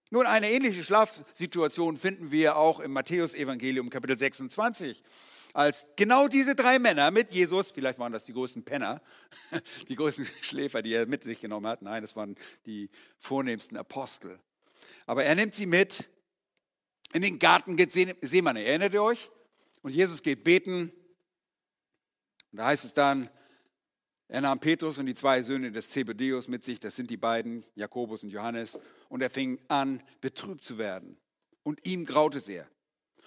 Nun, eine ähnliche Schlafsituation finden wir auch im Matthäus-Evangelium, Kapitel 26 als genau diese drei Männer mit Jesus, vielleicht waren das die größten Penner, <laughs> die größten Schläfer, die er mit sich genommen hat. Nein, das waren die vornehmsten Apostel. Aber er nimmt sie mit in den Garten Gethsemane. Erinnert ihr euch? Und Jesus geht beten. Und da heißt es dann, er nahm Petrus und die zwei Söhne des Zebedeus mit sich, das sind die beiden, Jakobus und Johannes, und er fing an, betrübt zu werden. Und ihm graute sehr.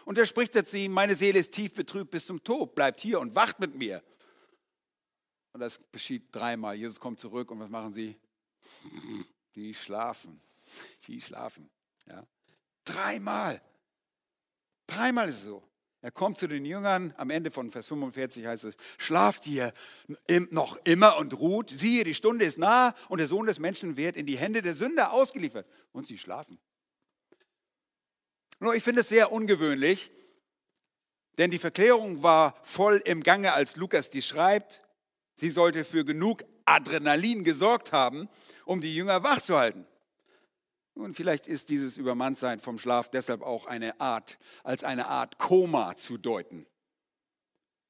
Und er spricht zu ihm, meine Seele ist tief betrübt bis zum Tod, bleibt hier und wacht mit mir. Und das geschieht dreimal. Jesus kommt zurück und was machen sie? Die schlafen. Die schlafen. Ja. Dreimal. Dreimal ist es so. Er kommt zu den Jüngern, am Ende von Vers 45 heißt es, schlaft ihr noch immer und ruht, siehe, die Stunde ist nah und der Sohn des Menschen wird in die Hände der Sünder ausgeliefert. Und sie schlafen. Nur ich finde es sehr ungewöhnlich, denn die Verklärung war voll im Gange, als Lukas die schreibt. Sie sollte für genug Adrenalin gesorgt haben, um die Jünger wach zu halten. Und vielleicht ist dieses Übermanntsein vom Schlaf deshalb auch eine Art, als eine Art Koma zu deuten.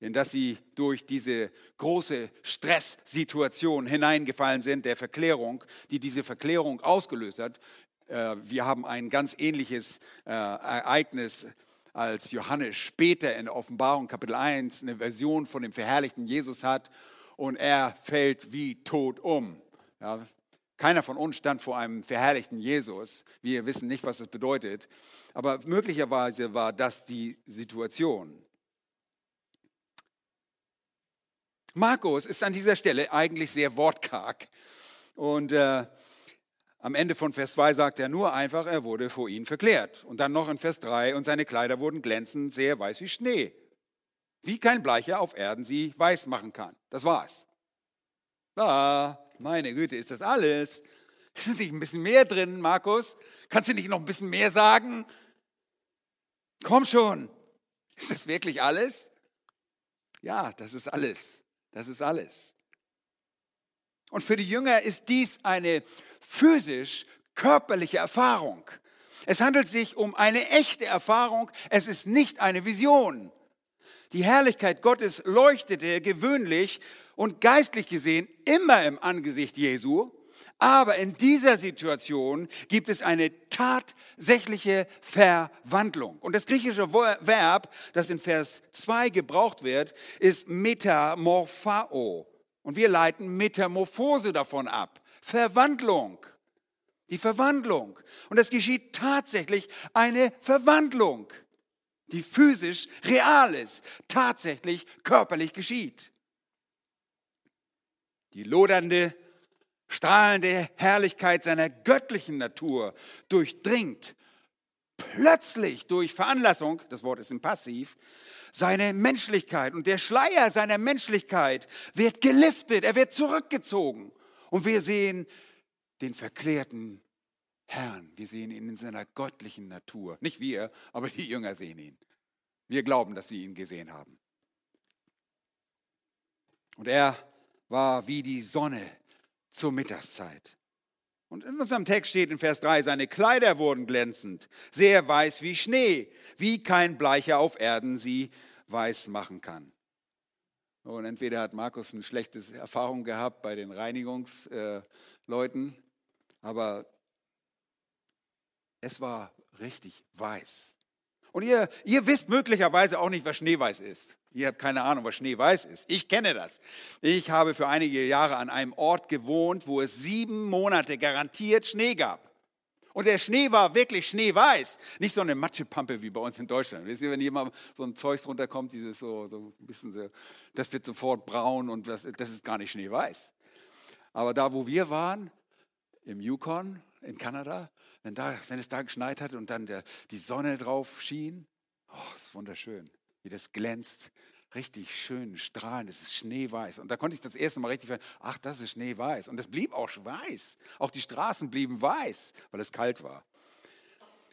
Denn dass sie durch diese große Stresssituation hineingefallen sind, der Verklärung, die diese Verklärung ausgelöst hat, äh, wir haben ein ganz ähnliches äh, Ereignis als Johannes später in Offenbarung Kapitel 1 eine Version von dem verherrlichten Jesus hat und er fällt wie tot um. Ja, keiner von uns stand vor einem verherrlichten Jesus. Wir wissen nicht, was das bedeutet. Aber möglicherweise war das die Situation. Markus ist an dieser Stelle eigentlich sehr wortkarg. Und äh, am Ende von Vers 2 sagt er nur einfach, er wurde vor ihnen verklärt. Und dann noch in Vers 3, und seine Kleider wurden glänzend, sehr weiß wie Schnee. Wie kein Bleicher auf Erden sie weiß machen kann. Das war's. Ah, meine Güte, ist das alles? <laughs> Ist nicht ein bisschen mehr drin, Markus? Kannst du nicht noch ein bisschen mehr sagen? Komm schon. <laughs> Ist das wirklich alles? Ja, das ist alles. Das ist alles. Und für die Jünger ist dies eine physisch körperliche Erfahrung. Es handelt sich um eine echte Erfahrung, es ist nicht eine Vision. Die Herrlichkeit Gottes leuchtete gewöhnlich und geistlich gesehen immer im Angesicht Jesu, aber in dieser Situation gibt es eine tatsächliche Verwandlung. Und das griechische Verb, das in Vers 2 gebraucht wird, ist metamorphao. Und wir leiten Metamorphose davon ab. Verwandlung. Die Verwandlung. Und es geschieht tatsächlich eine Verwandlung, die physisch real ist, tatsächlich körperlich geschieht. Die lodernde, strahlende Herrlichkeit seiner göttlichen Natur durchdringt plötzlich durch Veranlassung, das Wort ist im Passiv, seine Menschlichkeit und der Schleier seiner Menschlichkeit wird geliftet, er wird zurückgezogen. Und wir sehen den verklärten Herrn, wir sehen ihn in seiner göttlichen Natur. Nicht wir, aber die Jünger sehen ihn. Wir glauben, dass sie ihn gesehen haben. Und er war wie die Sonne zur Mittagszeit. Und in unserem Text steht in Vers 3, seine Kleider wurden glänzend, sehr weiß wie Schnee, wie kein Bleicher auf Erden sie weiß machen kann. Und entweder hat Markus eine schlechte Erfahrung gehabt bei den Reinigungsleuten, aber es war richtig weiß. Und ihr, ihr wisst möglicherweise auch nicht, was Schneeweiß ist. Ihr habt keine Ahnung, was Schneeweiß ist. Ich kenne das. Ich habe für einige Jahre an einem Ort gewohnt, wo es sieben Monate garantiert Schnee gab. Und der Schnee war wirklich schneeweiß. Nicht so eine Matschepampe wie bei uns in Deutschland. Wisst ihr, wenn mal so ein Zeugs runterkommt, dieses so, so ein bisschen so, das wird sofort braun und das, das ist gar nicht schneeweiß. Aber da, wo wir waren, im Yukon in Kanada, wenn, da, wenn es da geschneit hat und dann der, die Sonne drauf schien, oh, ist wunderschön wie das glänzt. Richtig schön, strahlend, es ist schneeweiß. Und da konnte ich das erste Mal richtig ver ach, das ist schneeweiß. Und es blieb auch weiß. Auch die Straßen blieben weiß, weil es kalt war.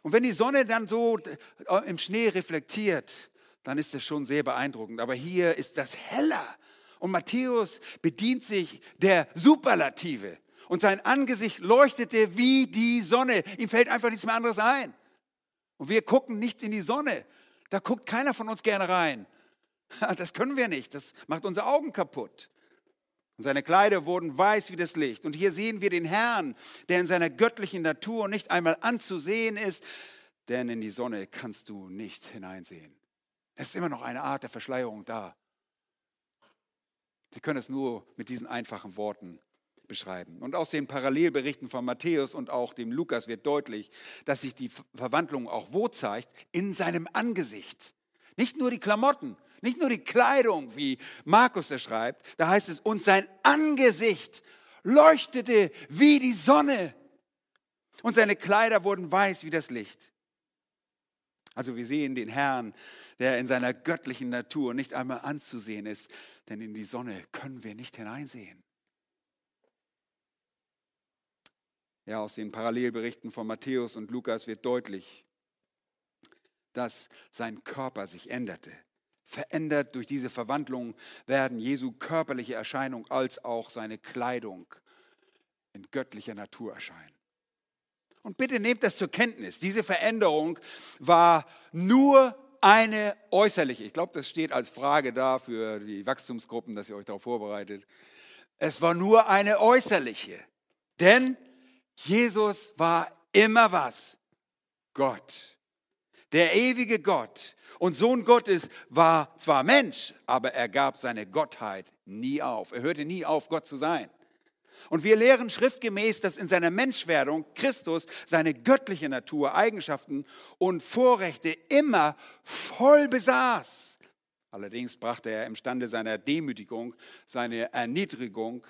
Und wenn die Sonne dann so äh, im Schnee reflektiert, dann ist das schon sehr beeindruckend. Aber hier ist das heller. Und Matthäus bedient sich der Superlative. Und sein Angesicht leuchtete wie die Sonne. Ihm fällt einfach nichts mehr anderes ein. Und wir gucken nicht in die Sonne. Da guckt keiner von uns gerne rein. Das können wir nicht. Das macht unsere Augen kaputt. Und seine Kleider wurden weiß wie das Licht. Und hier sehen wir den Herrn, der in seiner göttlichen Natur nicht einmal anzusehen ist, denn in die Sonne kannst du nicht hineinsehen. Es ist immer noch eine Art der Verschleierung da. Sie können es nur mit diesen einfachen Worten beschreiben. Und aus den Parallelberichten von Matthäus und auch dem Lukas wird deutlich, dass sich die Verwandlung auch wo zeigt? In seinem Angesicht. Nicht nur die Klamotten, nicht nur die Kleidung, wie Markus es schreibt, da heißt es, und sein Angesicht leuchtete wie die Sonne und seine Kleider wurden weiß wie das Licht. Also wir sehen den Herrn, der in seiner göttlichen Natur nicht einmal anzusehen ist, denn in die Sonne können wir nicht hineinsehen. Ja, aus den Parallelberichten von Matthäus und Lukas wird deutlich, dass sein Körper sich änderte. Verändert durch diese Verwandlung werden Jesu körperliche Erscheinung als auch seine Kleidung in göttlicher Natur erscheinen. Und bitte nehmt das zur Kenntnis. Diese Veränderung war nur eine äußerliche. Ich glaube, das steht als Frage da für die Wachstumsgruppen, dass ihr euch darauf vorbereitet. Es war nur eine äußerliche. Denn Jesus war immer was? Gott. Der ewige Gott und Sohn Gottes war zwar Mensch, aber er gab seine Gottheit nie auf. Er hörte nie auf, Gott zu sein. Und wir lehren schriftgemäß, dass in seiner Menschwerdung Christus seine göttliche Natur, Eigenschaften und Vorrechte immer voll besaß. Allerdings brachte er imstande seiner Demütigung, seine Erniedrigung,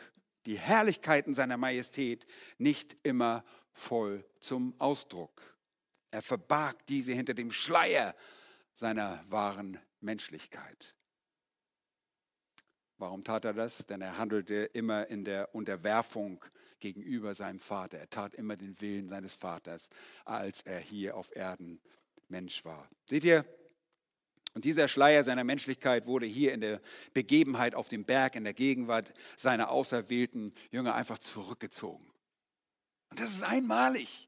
die Herrlichkeiten seiner Majestät nicht immer voll zum Ausdruck. Er verbarg diese hinter dem Schleier seiner wahren Menschlichkeit. Warum tat er das? Denn er handelte immer in der Unterwerfung gegenüber seinem Vater. Er tat immer den Willen seines Vaters, als er hier auf Erden Mensch war. Seht ihr? Und dieser Schleier seiner Menschlichkeit wurde hier in der Begebenheit auf dem Berg, in der Gegenwart seiner auserwählten Jünger einfach zurückgezogen. Und das ist einmalig.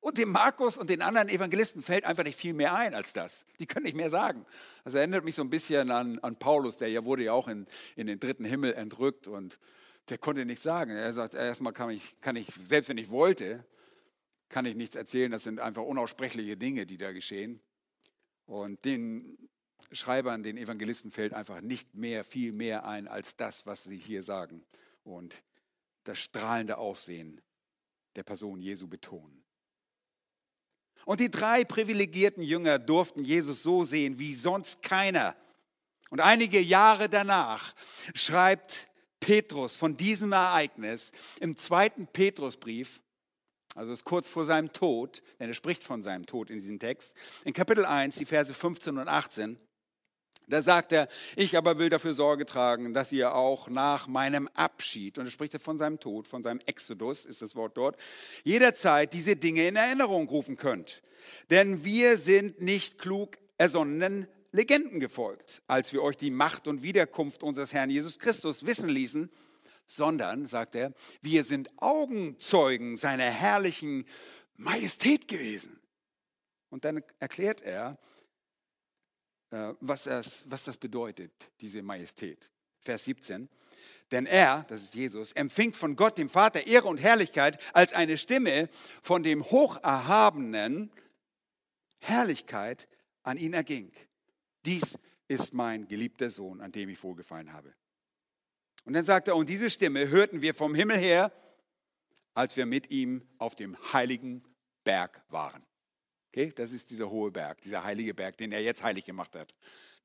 Und dem Markus und den anderen Evangelisten fällt einfach nicht viel mehr ein als das. Die können nicht mehr sagen. Das erinnert mich so ein bisschen an, an Paulus, der ja wurde ja auch in, in den dritten Himmel entrückt und der konnte nichts sagen. Er sagt, erstmal kann ich, kann ich, selbst wenn ich wollte, kann ich nichts erzählen. Das sind einfach unaussprechliche Dinge, die da geschehen. Und den Schreibern, den Evangelisten fällt einfach nicht mehr, viel mehr ein als das, was sie hier sagen. Und das strahlende Aussehen der Person Jesu betonen. Und die drei privilegierten Jünger durften Jesus so sehen wie sonst keiner. Und einige Jahre danach schreibt Petrus von diesem Ereignis im zweiten Petrusbrief, also ist kurz vor seinem Tod, denn er spricht von seinem Tod in diesem Text, in Kapitel 1, die Verse 15 und 18. Da sagt er, ich aber will dafür Sorge tragen, dass ihr auch nach meinem Abschied, und er spricht von seinem Tod, von seinem Exodus ist das Wort dort, jederzeit diese Dinge in Erinnerung rufen könnt. Denn wir sind nicht klug ersonnenen Legenden gefolgt, als wir euch die Macht und Wiederkunft unseres Herrn Jesus Christus wissen ließen, sondern, sagt er, wir sind Augenzeugen seiner herrlichen Majestät gewesen. Und dann erklärt er, äh, was das, was das bedeutet, diese Majestät. Vers 17. Denn er, das ist Jesus, empfing von Gott, dem Vater, Ehre und Herrlichkeit als eine Stimme von dem Hocherhabenen Herrlichkeit an ihn erging. Dies ist mein geliebter Sohn, an dem ich wohlgefallen habe. Und dann sagt er, und diese Stimme hörten wir vom Himmel her, als wir mit ihm auf dem heiligen Berg waren. Okay, das ist dieser hohe Berg, dieser heilige Berg, den er jetzt heilig gemacht hat,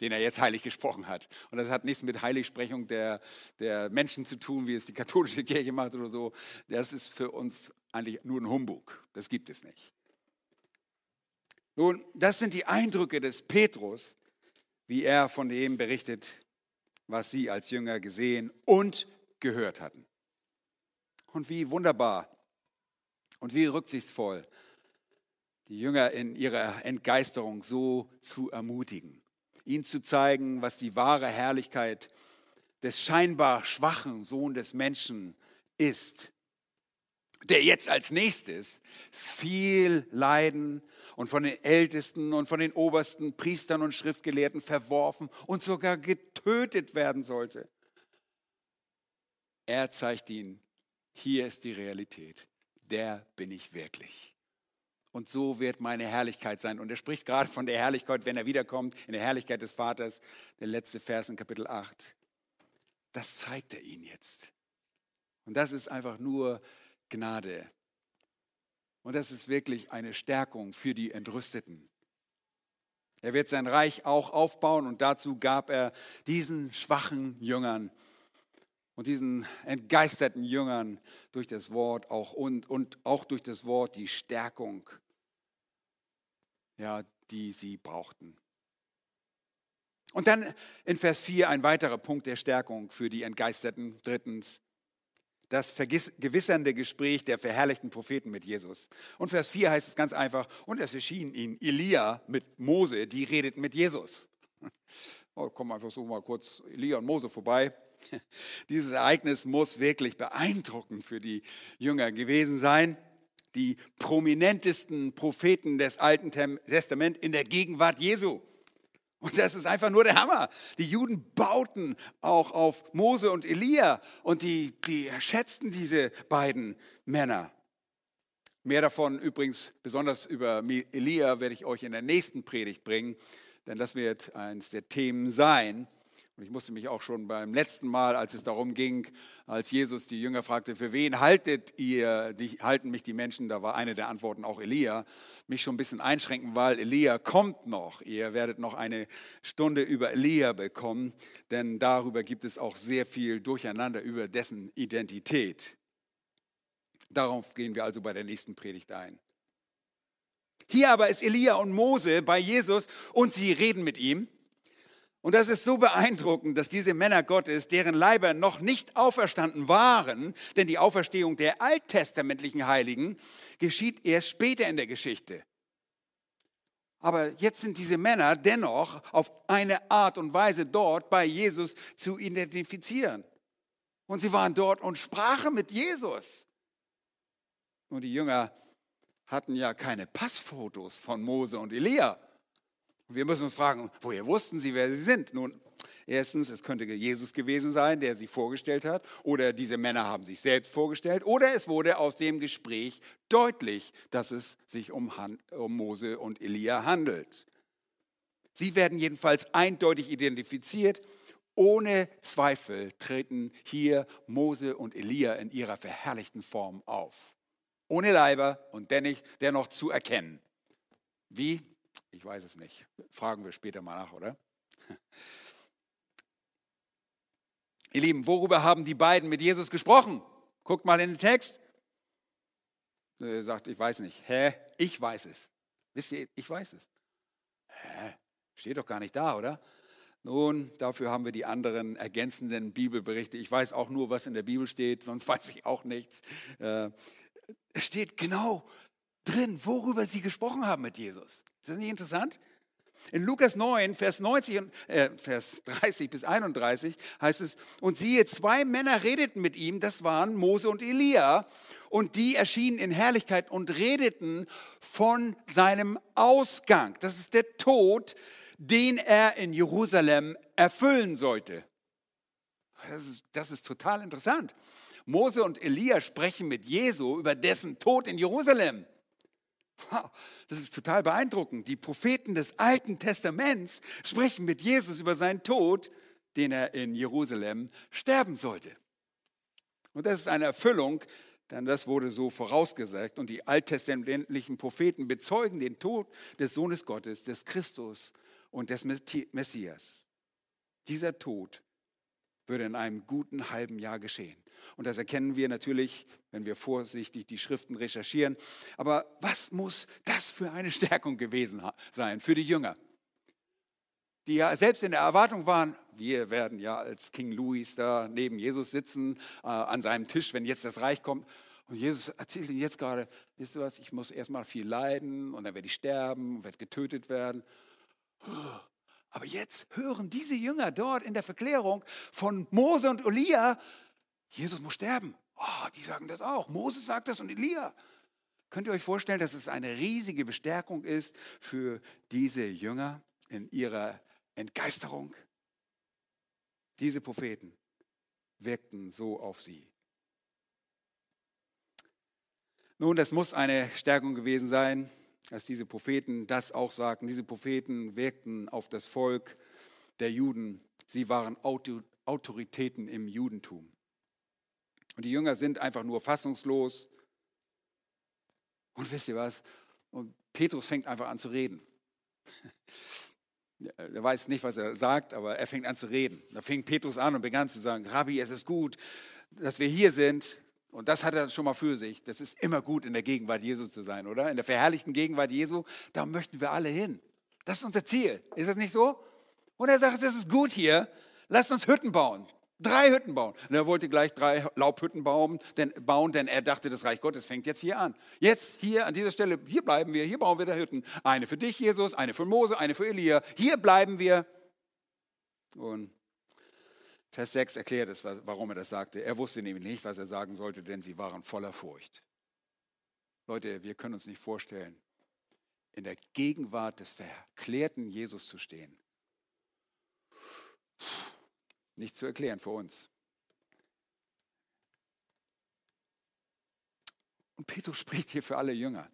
den er jetzt heilig gesprochen hat. Und das hat nichts mit Heiligsprechung der, der Menschen zu tun, wie es die katholische Kirche macht oder so. Das ist für uns eigentlich nur ein Humbug. Das gibt es nicht. Nun, das sind die Eindrücke des Petrus, wie er von dem berichtet, was sie als Jünger gesehen und gehört hatten. Und wie wunderbar und wie rücksichtsvoll die Jünger in ihrer Entgeisterung so zu ermutigen, ihnen zu zeigen, was die wahre Herrlichkeit des scheinbar schwachen Sohn des Menschen ist. Der jetzt als nächstes viel leiden und von den Ältesten und von den obersten Priestern und Schriftgelehrten verworfen und sogar getötet werden sollte. Er zeigt ihnen, hier ist die Realität, der bin ich wirklich. Und so wird meine Herrlichkeit sein. Und er spricht gerade von der Herrlichkeit, wenn er wiederkommt, in der Herrlichkeit des Vaters, der letzte Vers in Kapitel 8. Das zeigt er ihnen jetzt. Und das ist einfach nur Gnade. Und das ist wirklich eine Stärkung für die Entrüsteten. Er wird sein Reich auch aufbauen und dazu gab er diesen schwachen Jüngern und diesen entgeisterten Jüngern durch das Wort auch und, und auch durch das Wort die Stärkung, ja, die sie brauchten. Und dann in Vers 4 ein weiterer Punkt der Stärkung für die Entgeisterten. Drittens, das vergewissernde Gespräch der verherrlichten Propheten mit Jesus. Und Vers 4 heißt es ganz einfach, und es erschien ihnen Elia mit Mose, die redeten mit Jesus. <laughs> Oh, komm einfach so mal kurz Elia und Mose vorbei. <laughs> Dieses Ereignis muss wirklich beeindruckend für die Jünger gewesen sein. Die prominentesten Propheten des Alten Testaments in der Gegenwart Jesu. Und das ist einfach nur der Hammer. Die Juden bauten auch auf Mose und Elia und die, die schätzten diese beiden Männer. Mehr davon übrigens, besonders über Elia, werde ich euch in der nächsten Predigt bringen, denn das wird eines der Themen sein. Und ich musste mich auch schon beim letzten Mal, als es darum ging, als Jesus die Jünger fragte, für wen haltet ihr, die, halten mich die Menschen, da war eine der Antworten auch Elia, mich schon ein bisschen einschränken, weil Elia kommt noch. Ihr werdet noch eine Stunde über Elia bekommen, denn darüber gibt es auch sehr viel Durcheinander über dessen Identität. Darauf gehen wir also bei der nächsten Predigt ein. Hier aber ist Elia und Mose bei Jesus und sie reden mit ihm. Und das ist so beeindruckend, dass diese Männer Gottes, deren Leiber noch nicht auferstanden waren, denn die Auferstehung der alttestamentlichen Heiligen geschieht erst später in der Geschichte. Aber jetzt sind diese Männer dennoch auf eine Art und Weise dort bei Jesus zu identifizieren. Und sie waren dort und sprachen mit Jesus. Und die Jünger hatten ja keine Passfotos von Mose und Elia. Wir müssen uns fragen, woher wussten sie, wer sie sind? Nun, erstens, es könnte Jesus gewesen sein, der sie vorgestellt hat, oder diese Männer haben sich selbst vorgestellt, oder es wurde aus dem Gespräch deutlich, dass es sich um, Han um Mose und Elia handelt. Sie werden jedenfalls eindeutig identifiziert. Ohne Zweifel treten hier Mose und Elia in ihrer verherrlichten Form auf. Ohne Leiber und dennoch zu erkennen. Wie? Ich weiß es nicht. Fragen wir später mal nach, oder? <laughs> Ihr Lieben, worüber haben die beiden mit Jesus gesprochen? Guckt mal in den Text. Er sagt, ich weiß nicht. Hä? Ich weiß es. Wisst ihr, ich weiß es. Hä? Steht doch gar nicht da, oder? Nun, dafür haben wir die anderen ergänzenden Bibelberichte. Ich weiß auch nur, was in der Bibel steht, sonst <laughs> weiß ich auch nichts. Äh, es steht genau drin, worüber sie gesprochen haben mit Jesus. Ist das nicht interessant? In Lukas 9, Vers, 90, äh, Vers 30 bis 31 heißt es, und siehe, zwei Männer redeten mit ihm, das waren Mose und Elia, und die erschienen in Herrlichkeit und redeten von seinem Ausgang. Das ist der Tod, den er in Jerusalem erfüllen sollte. Das ist, das ist total interessant. Mose und Elia sprechen mit Jesu über dessen Tod in Jerusalem. Wow, das ist total beeindruckend. Die Propheten des Alten Testaments sprechen mit Jesus über seinen Tod, den er in Jerusalem sterben sollte. Und das ist eine Erfüllung, denn das wurde so vorausgesagt. Und die alttestamentlichen Propheten bezeugen den Tod des Sohnes Gottes, des Christus und des Messias. Dieser Tod würde in einem guten halben Jahr geschehen. Und das erkennen wir natürlich, wenn wir vorsichtig die Schriften recherchieren. Aber was muss das für eine <laughs> Stärkung gewesen sein für die Jünger? Die ja selbst in der Erwartung waren, wir werden ja als King Louis da neben Jesus sitzen, äh, an seinem Tisch, wenn jetzt das Reich kommt. Und Jesus erzählt ihnen jetzt gerade, wisst ihr was, ich muss erstmal viel leiden und dann werde ich sterben, werde getötet werden. Aber jetzt hören diese Jünger dort in der Verklärung von Mose und Elia, Jesus muss sterben. Oh, die sagen das auch. Moses sagt das und Elia. Könnt ihr euch vorstellen, dass es eine riesige Bestärkung ist für diese Jünger in ihrer Entgeisterung? Diese Propheten wirkten so auf sie. Nun, das muss eine Stärkung gewesen sein, dass diese Propheten das auch sagten. Diese Propheten wirkten auf das Volk der Juden. Sie waren Autoritäten im Judentum. Und die Jünger sind einfach nur fassungslos. Und wisst ihr was? Und Petrus fängt einfach an zu reden. <laughs> Er weiß nicht, was er sagt, aber er fängt an zu reden. Da fing Petrus an und begann zu sagen, Rabbi, es ist gut, dass wir hier sind. Und das hat er schon mal für sich. Das ist immer gut, in der Gegenwart Jesu zu sein, oder? In der verherrlichten Gegenwart Jesu, da möchten wir alle hin. Das ist unser Ziel. Ist das nicht so? Und er sagt, das ist gut hier. Lasst uns Hütten bauen. Drei Hütten bauen. Und er wollte gleich drei Laubhütten bauen denn, bauen, denn er dachte, das Reich Gottes fängt jetzt hier an. Jetzt, hier, an dieser Stelle, hier bleiben wir, hier bauen wir da Hütten. Eine für dich, Jesus, eine für Mose, eine für Elia. Hier bleiben wir. Und Vers 6 erklärt es, warum er das sagte. Er wusste nämlich nicht, was er sagen sollte, denn sie waren voller Furcht. Leute, wir können uns nicht vorstellen, in der Gegenwart des verklärten Jesus zu stehen. Nicht zu erklären für uns. Und Petrus spricht hier für alle Jünger.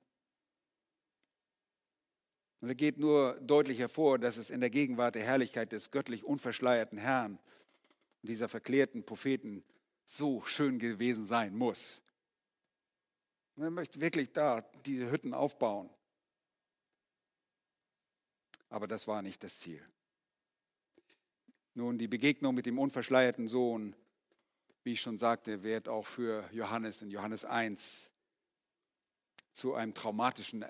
Und er geht nur deutlich hervor, dass es in der Gegenwart der Herrlichkeit des göttlich unverschleierten Herrn dieser verklärten Propheten so schön gewesen sein muss. Und er möchte wirklich da diese Hütten aufbauen. Aber das war nicht das Ziel. Nun, die Begegnung mit dem unverschleierten Sohn, wie ich schon sagte, wird auch für Johannes in Johannes 1 zu einem traumatischen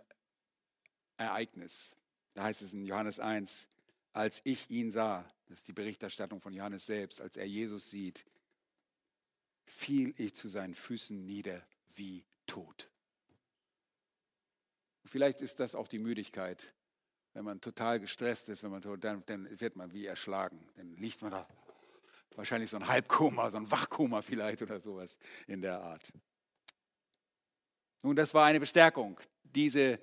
Ereignis. Da heißt es in Johannes 1, als ich ihn sah, das ist die Berichterstattung von Johannes selbst, als er Jesus sieht, fiel ich zu seinen Füßen nieder wie tot. Vielleicht ist das auch die Müdigkeit. Wenn man total gestresst ist, wenn man, dann, dann wird man wie erschlagen. Dann liegt man da wahrscheinlich so ein Halbkoma, so ein Wachkoma vielleicht oder sowas in der Art. Nun, das war eine Bestärkung, diese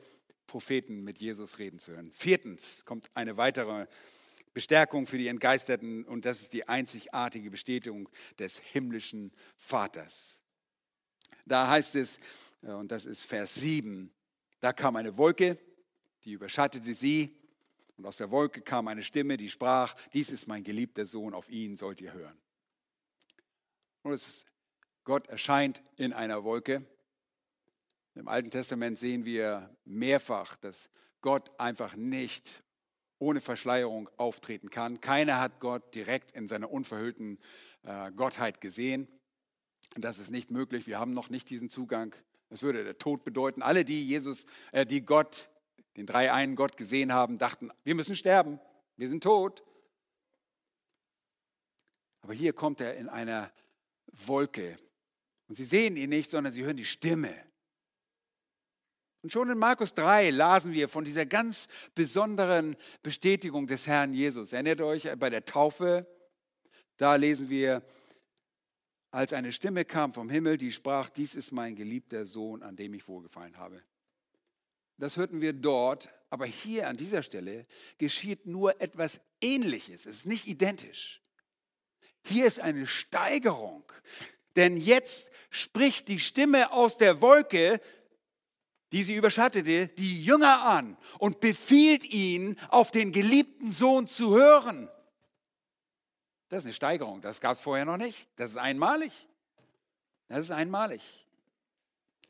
Propheten mit Jesus reden zu hören. Viertens kommt eine weitere Bestärkung für die Entgeisterten und das ist die einzigartige Bestätigung des himmlischen Vaters. Da heißt es, äh, und das ist Vers 7, da kam eine Wolke, die überschattete sie und aus der Wolke kam eine Stimme, die sprach, dies ist mein geliebter Sohn, auf ihn sollt ihr hören. Und es, Gott erscheint in einer Wolke. Im Alten Testament sehen wir mehrfach, dass Gott einfach nicht ohne Verschleierung auftreten kann. Keiner hat Gott direkt in seiner unverhüllten äh, Gottheit gesehen. Das ist nicht möglich. Wir haben noch nicht diesen Zugang. Das würde der Tod bedeuten. Alle, die Jesus, äh, die Gott, den drei einen Gott gesehen haben, dachten, wir müssen sterben. Wir sind tot. Aber hier kommt er in einer Wolke. Und sie sehen ihn nicht, sondern sie hören die Stimme. Und schon in Markus 3 lasen wir von dieser ganz besonderen Bestätigung des Herrn Jesus. Erinnert euch bei der Taufe? Da lesen wir, als eine Stimme kam vom Himmel, die sprach, dies ist mein geliebter Sohn, an dem ich wohlgefallen habe. Das hörten wir dort, aber hier an dieser Stelle geschieht nur etwas Ähnliches. Es ist nicht identisch. Hier ist eine Steigerung, denn jetzt spricht die Stimme aus der Wolke die sie überschattete, die Jünger an und befiehlt ihnen, auf den geliebten Sohn zu hören. Das ist eine Steigerung, das gab es vorher noch nicht. Das ist einmalig. Das ist einmalig.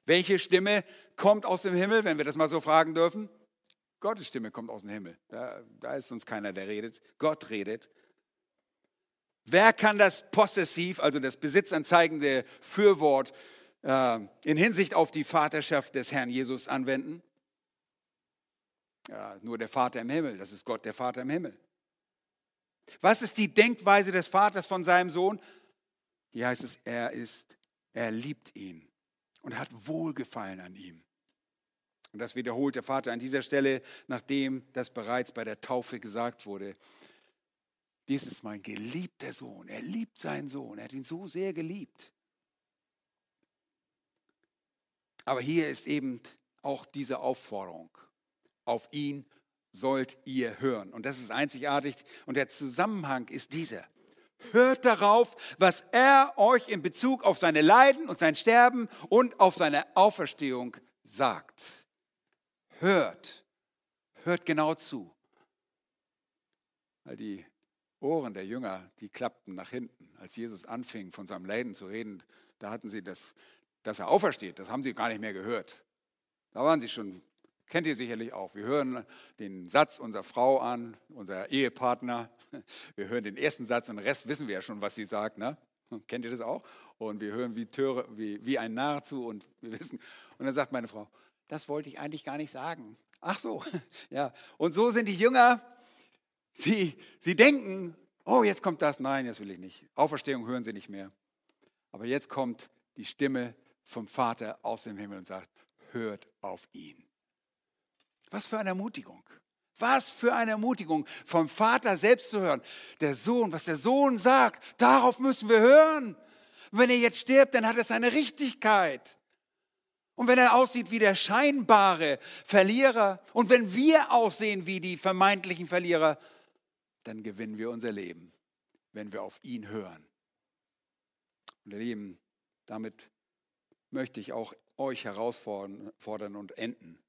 Welche Stimme kommt aus dem Himmel, wenn wir das mal so fragen dürfen? Gottes Stimme kommt aus dem Himmel. Da, da ist uns keiner, der redet. Gott redet. Wer kann das Possessiv, also das besitzanzeigende Fürwort äh, in Hinsicht auf die Vaterschaft des Herrn Jesus anwenden? Ja, nur der Vater im Himmel, das ist Gott, der Vater im Himmel. Was ist die Denkweise des Vaters von seinem Sohn? Hier heißt es, er ist, er liebt ihn und hat Wohlgefallen an ihm. Und das wiederholt der Vater an dieser Stelle, nachdem das bereits bei der Taufe gesagt wurde. Dies ist mein geliebter Sohn. Er liebt seinen Sohn. Er hat ihn so sehr geliebt. Aber hier ist eben auch diese Aufforderung. Auf ihn sollt ihr hören. Und das ist einzigartig. Und der Zusammenhang ist dieser. Hört darauf, was er euch in Bezug auf seine Leiden und sein Sterben und auf seine Auferstehung sagt. Hört. Hört genau zu. Weil die Ohren der Jünger, die klappten nach hinten. Als Jesus anfing, von seinem Leiden zu reden, da hatten sie das, dass er aufersteht, das haben sie gar nicht mehr gehört. Da waren sie schon, kennt ihr sicherlich auch. Wir hören den Satz unserer Frau an, unser Ehepartner. Wir hören den ersten Satz und den Rest wissen wir ja schon, was sie sagt. Ne? Kennt ihr das auch? Und wir hören wie, Töre, wie, wie ein Narr zu und wir wissen. Und dann sagt meine Frau, das wollte ich eigentlich gar nicht sagen. Ach so, <laughs> ja. Und so sind die Jünger Sie, sie denken, oh, jetzt kommt das. Nein, das will ich nicht. Auferstehung hören sie nicht mehr. Aber jetzt kommt die Stimme vom Vater aus dem Himmel und sagt, hört auf ihn. Was für eine Ermutigung. Was für eine Ermutigung, vom Vater selbst zu hören. Der Sohn, was der Sohn sagt, darauf müssen wir hören. wenn er jetzt stirbt, dann hat es seine Richtigkeit. Und wenn er aussieht wie der scheinbare Verlierer und wenn wir aussehen wie die vermeintlichen Verlierer, dann gewinnen wir unser Leben, wenn wir auf ihn hören. Und ihr Lieben, damit möchte ich auch euch herausfordern und enden.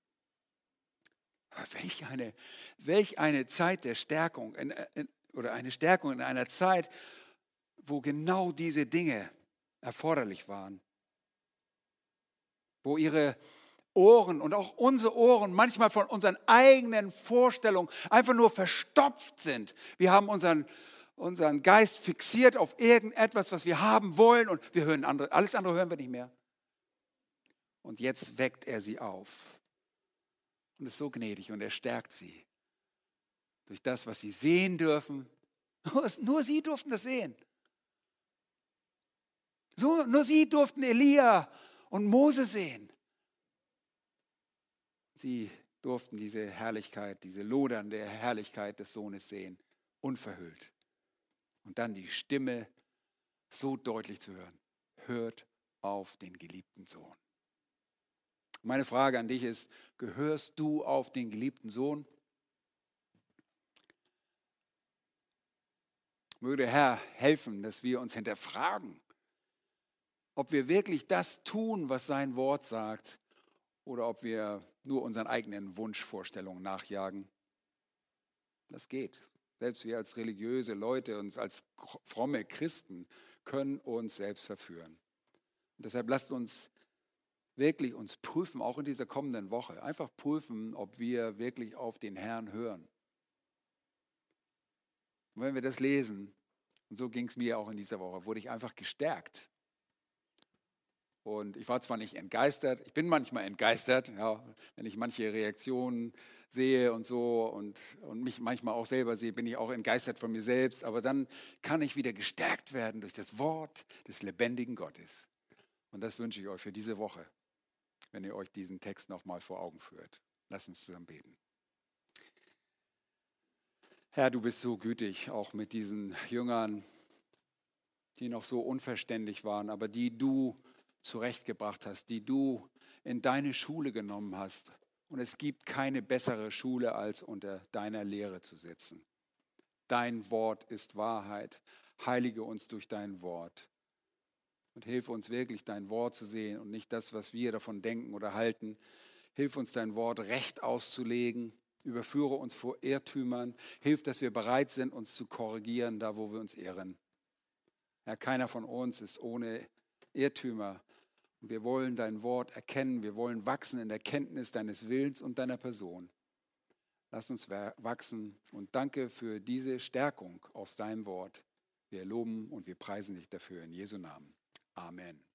Welch eine, welch eine Zeit der Stärkung in, in, oder eine Stärkung in einer Zeit, wo genau diese Dinge erforderlich waren. Wo ihre Ohren und auch unsere Ohren manchmal von unseren eigenen Vorstellungen einfach nur verstopft sind. Wir haben unseren, unseren Geist fixiert auf irgendetwas, was wir haben wollen und wir hören andere, alles andere hören wir nicht mehr. Und jetzt weckt er sie auf und ist so gnädig und er stärkt sie durch das, was sie sehen dürfen. Nur sie durften das sehen. So, nur sie durften Elia und Mose sehen. Sie durften diese Herrlichkeit, diese lodernde Herrlichkeit des Sohnes sehen, unverhüllt. Und dann die Stimme so deutlich zu hören. Hört auf den geliebten Sohn. Meine Frage an dich ist, gehörst du auf den geliebten Sohn? Möge der Herr helfen, dass wir uns hinterfragen, ob wir wirklich das tun, was sein Wort sagt, oder ob wir nur unseren eigenen Wunschvorstellungen nachjagen. Das geht. Selbst wir als religiöse Leute, uns als fromme Christen können uns selbst verführen. Und deshalb lasst uns wirklich uns prüfen, auch in dieser kommenden Woche, einfach prüfen, ob wir wirklich auf den Herrn hören. Und wenn wir das lesen, und so ging es mir auch in dieser Woche, wurde ich einfach gestärkt und ich war zwar nicht entgeistert, ich bin manchmal entgeistert, ja, wenn ich manche Reaktionen sehe und so und, und mich manchmal auch selber sehe, bin ich auch entgeistert von mir selbst. Aber dann kann ich wieder gestärkt werden durch das Wort des lebendigen Gottes. Und das wünsche ich euch für diese Woche, wenn ihr euch diesen Text nochmal vor Augen führt. Lasst uns zusammen beten. Herr, du bist so gütig, auch mit diesen Jüngern, die noch so unverständlich waren, aber die du zurechtgebracht hast, die du in deine Schule genommen hast. Und es gibt keine bessere Schule, als unter deiner Lehre zu sitzen. Dein Wort ist Wahrheit. Heilige uns durch dein Wort. Und hilf uns wirklich, dein Wort zu sehen und nicht das, was wir davon denken oder halten. Hilf uns, dein Wort recht auszulegen. Überführe uns vor Irrtümern. Hilf, dass wir bereit sind, uns zu korrigieren, da wo wir uns irren. Herr, keiner von uns ist ohne Irrtümer. Wir wollen dein Wort erkennen. Wir wollen wachsen in der Kenntnis deines Willens und deiner Person. Lass uns wachsen und danke für diese Stärkung aus deinem Wort. Wir loben und wir preisen dich dafür in Jesu Namen. Amen.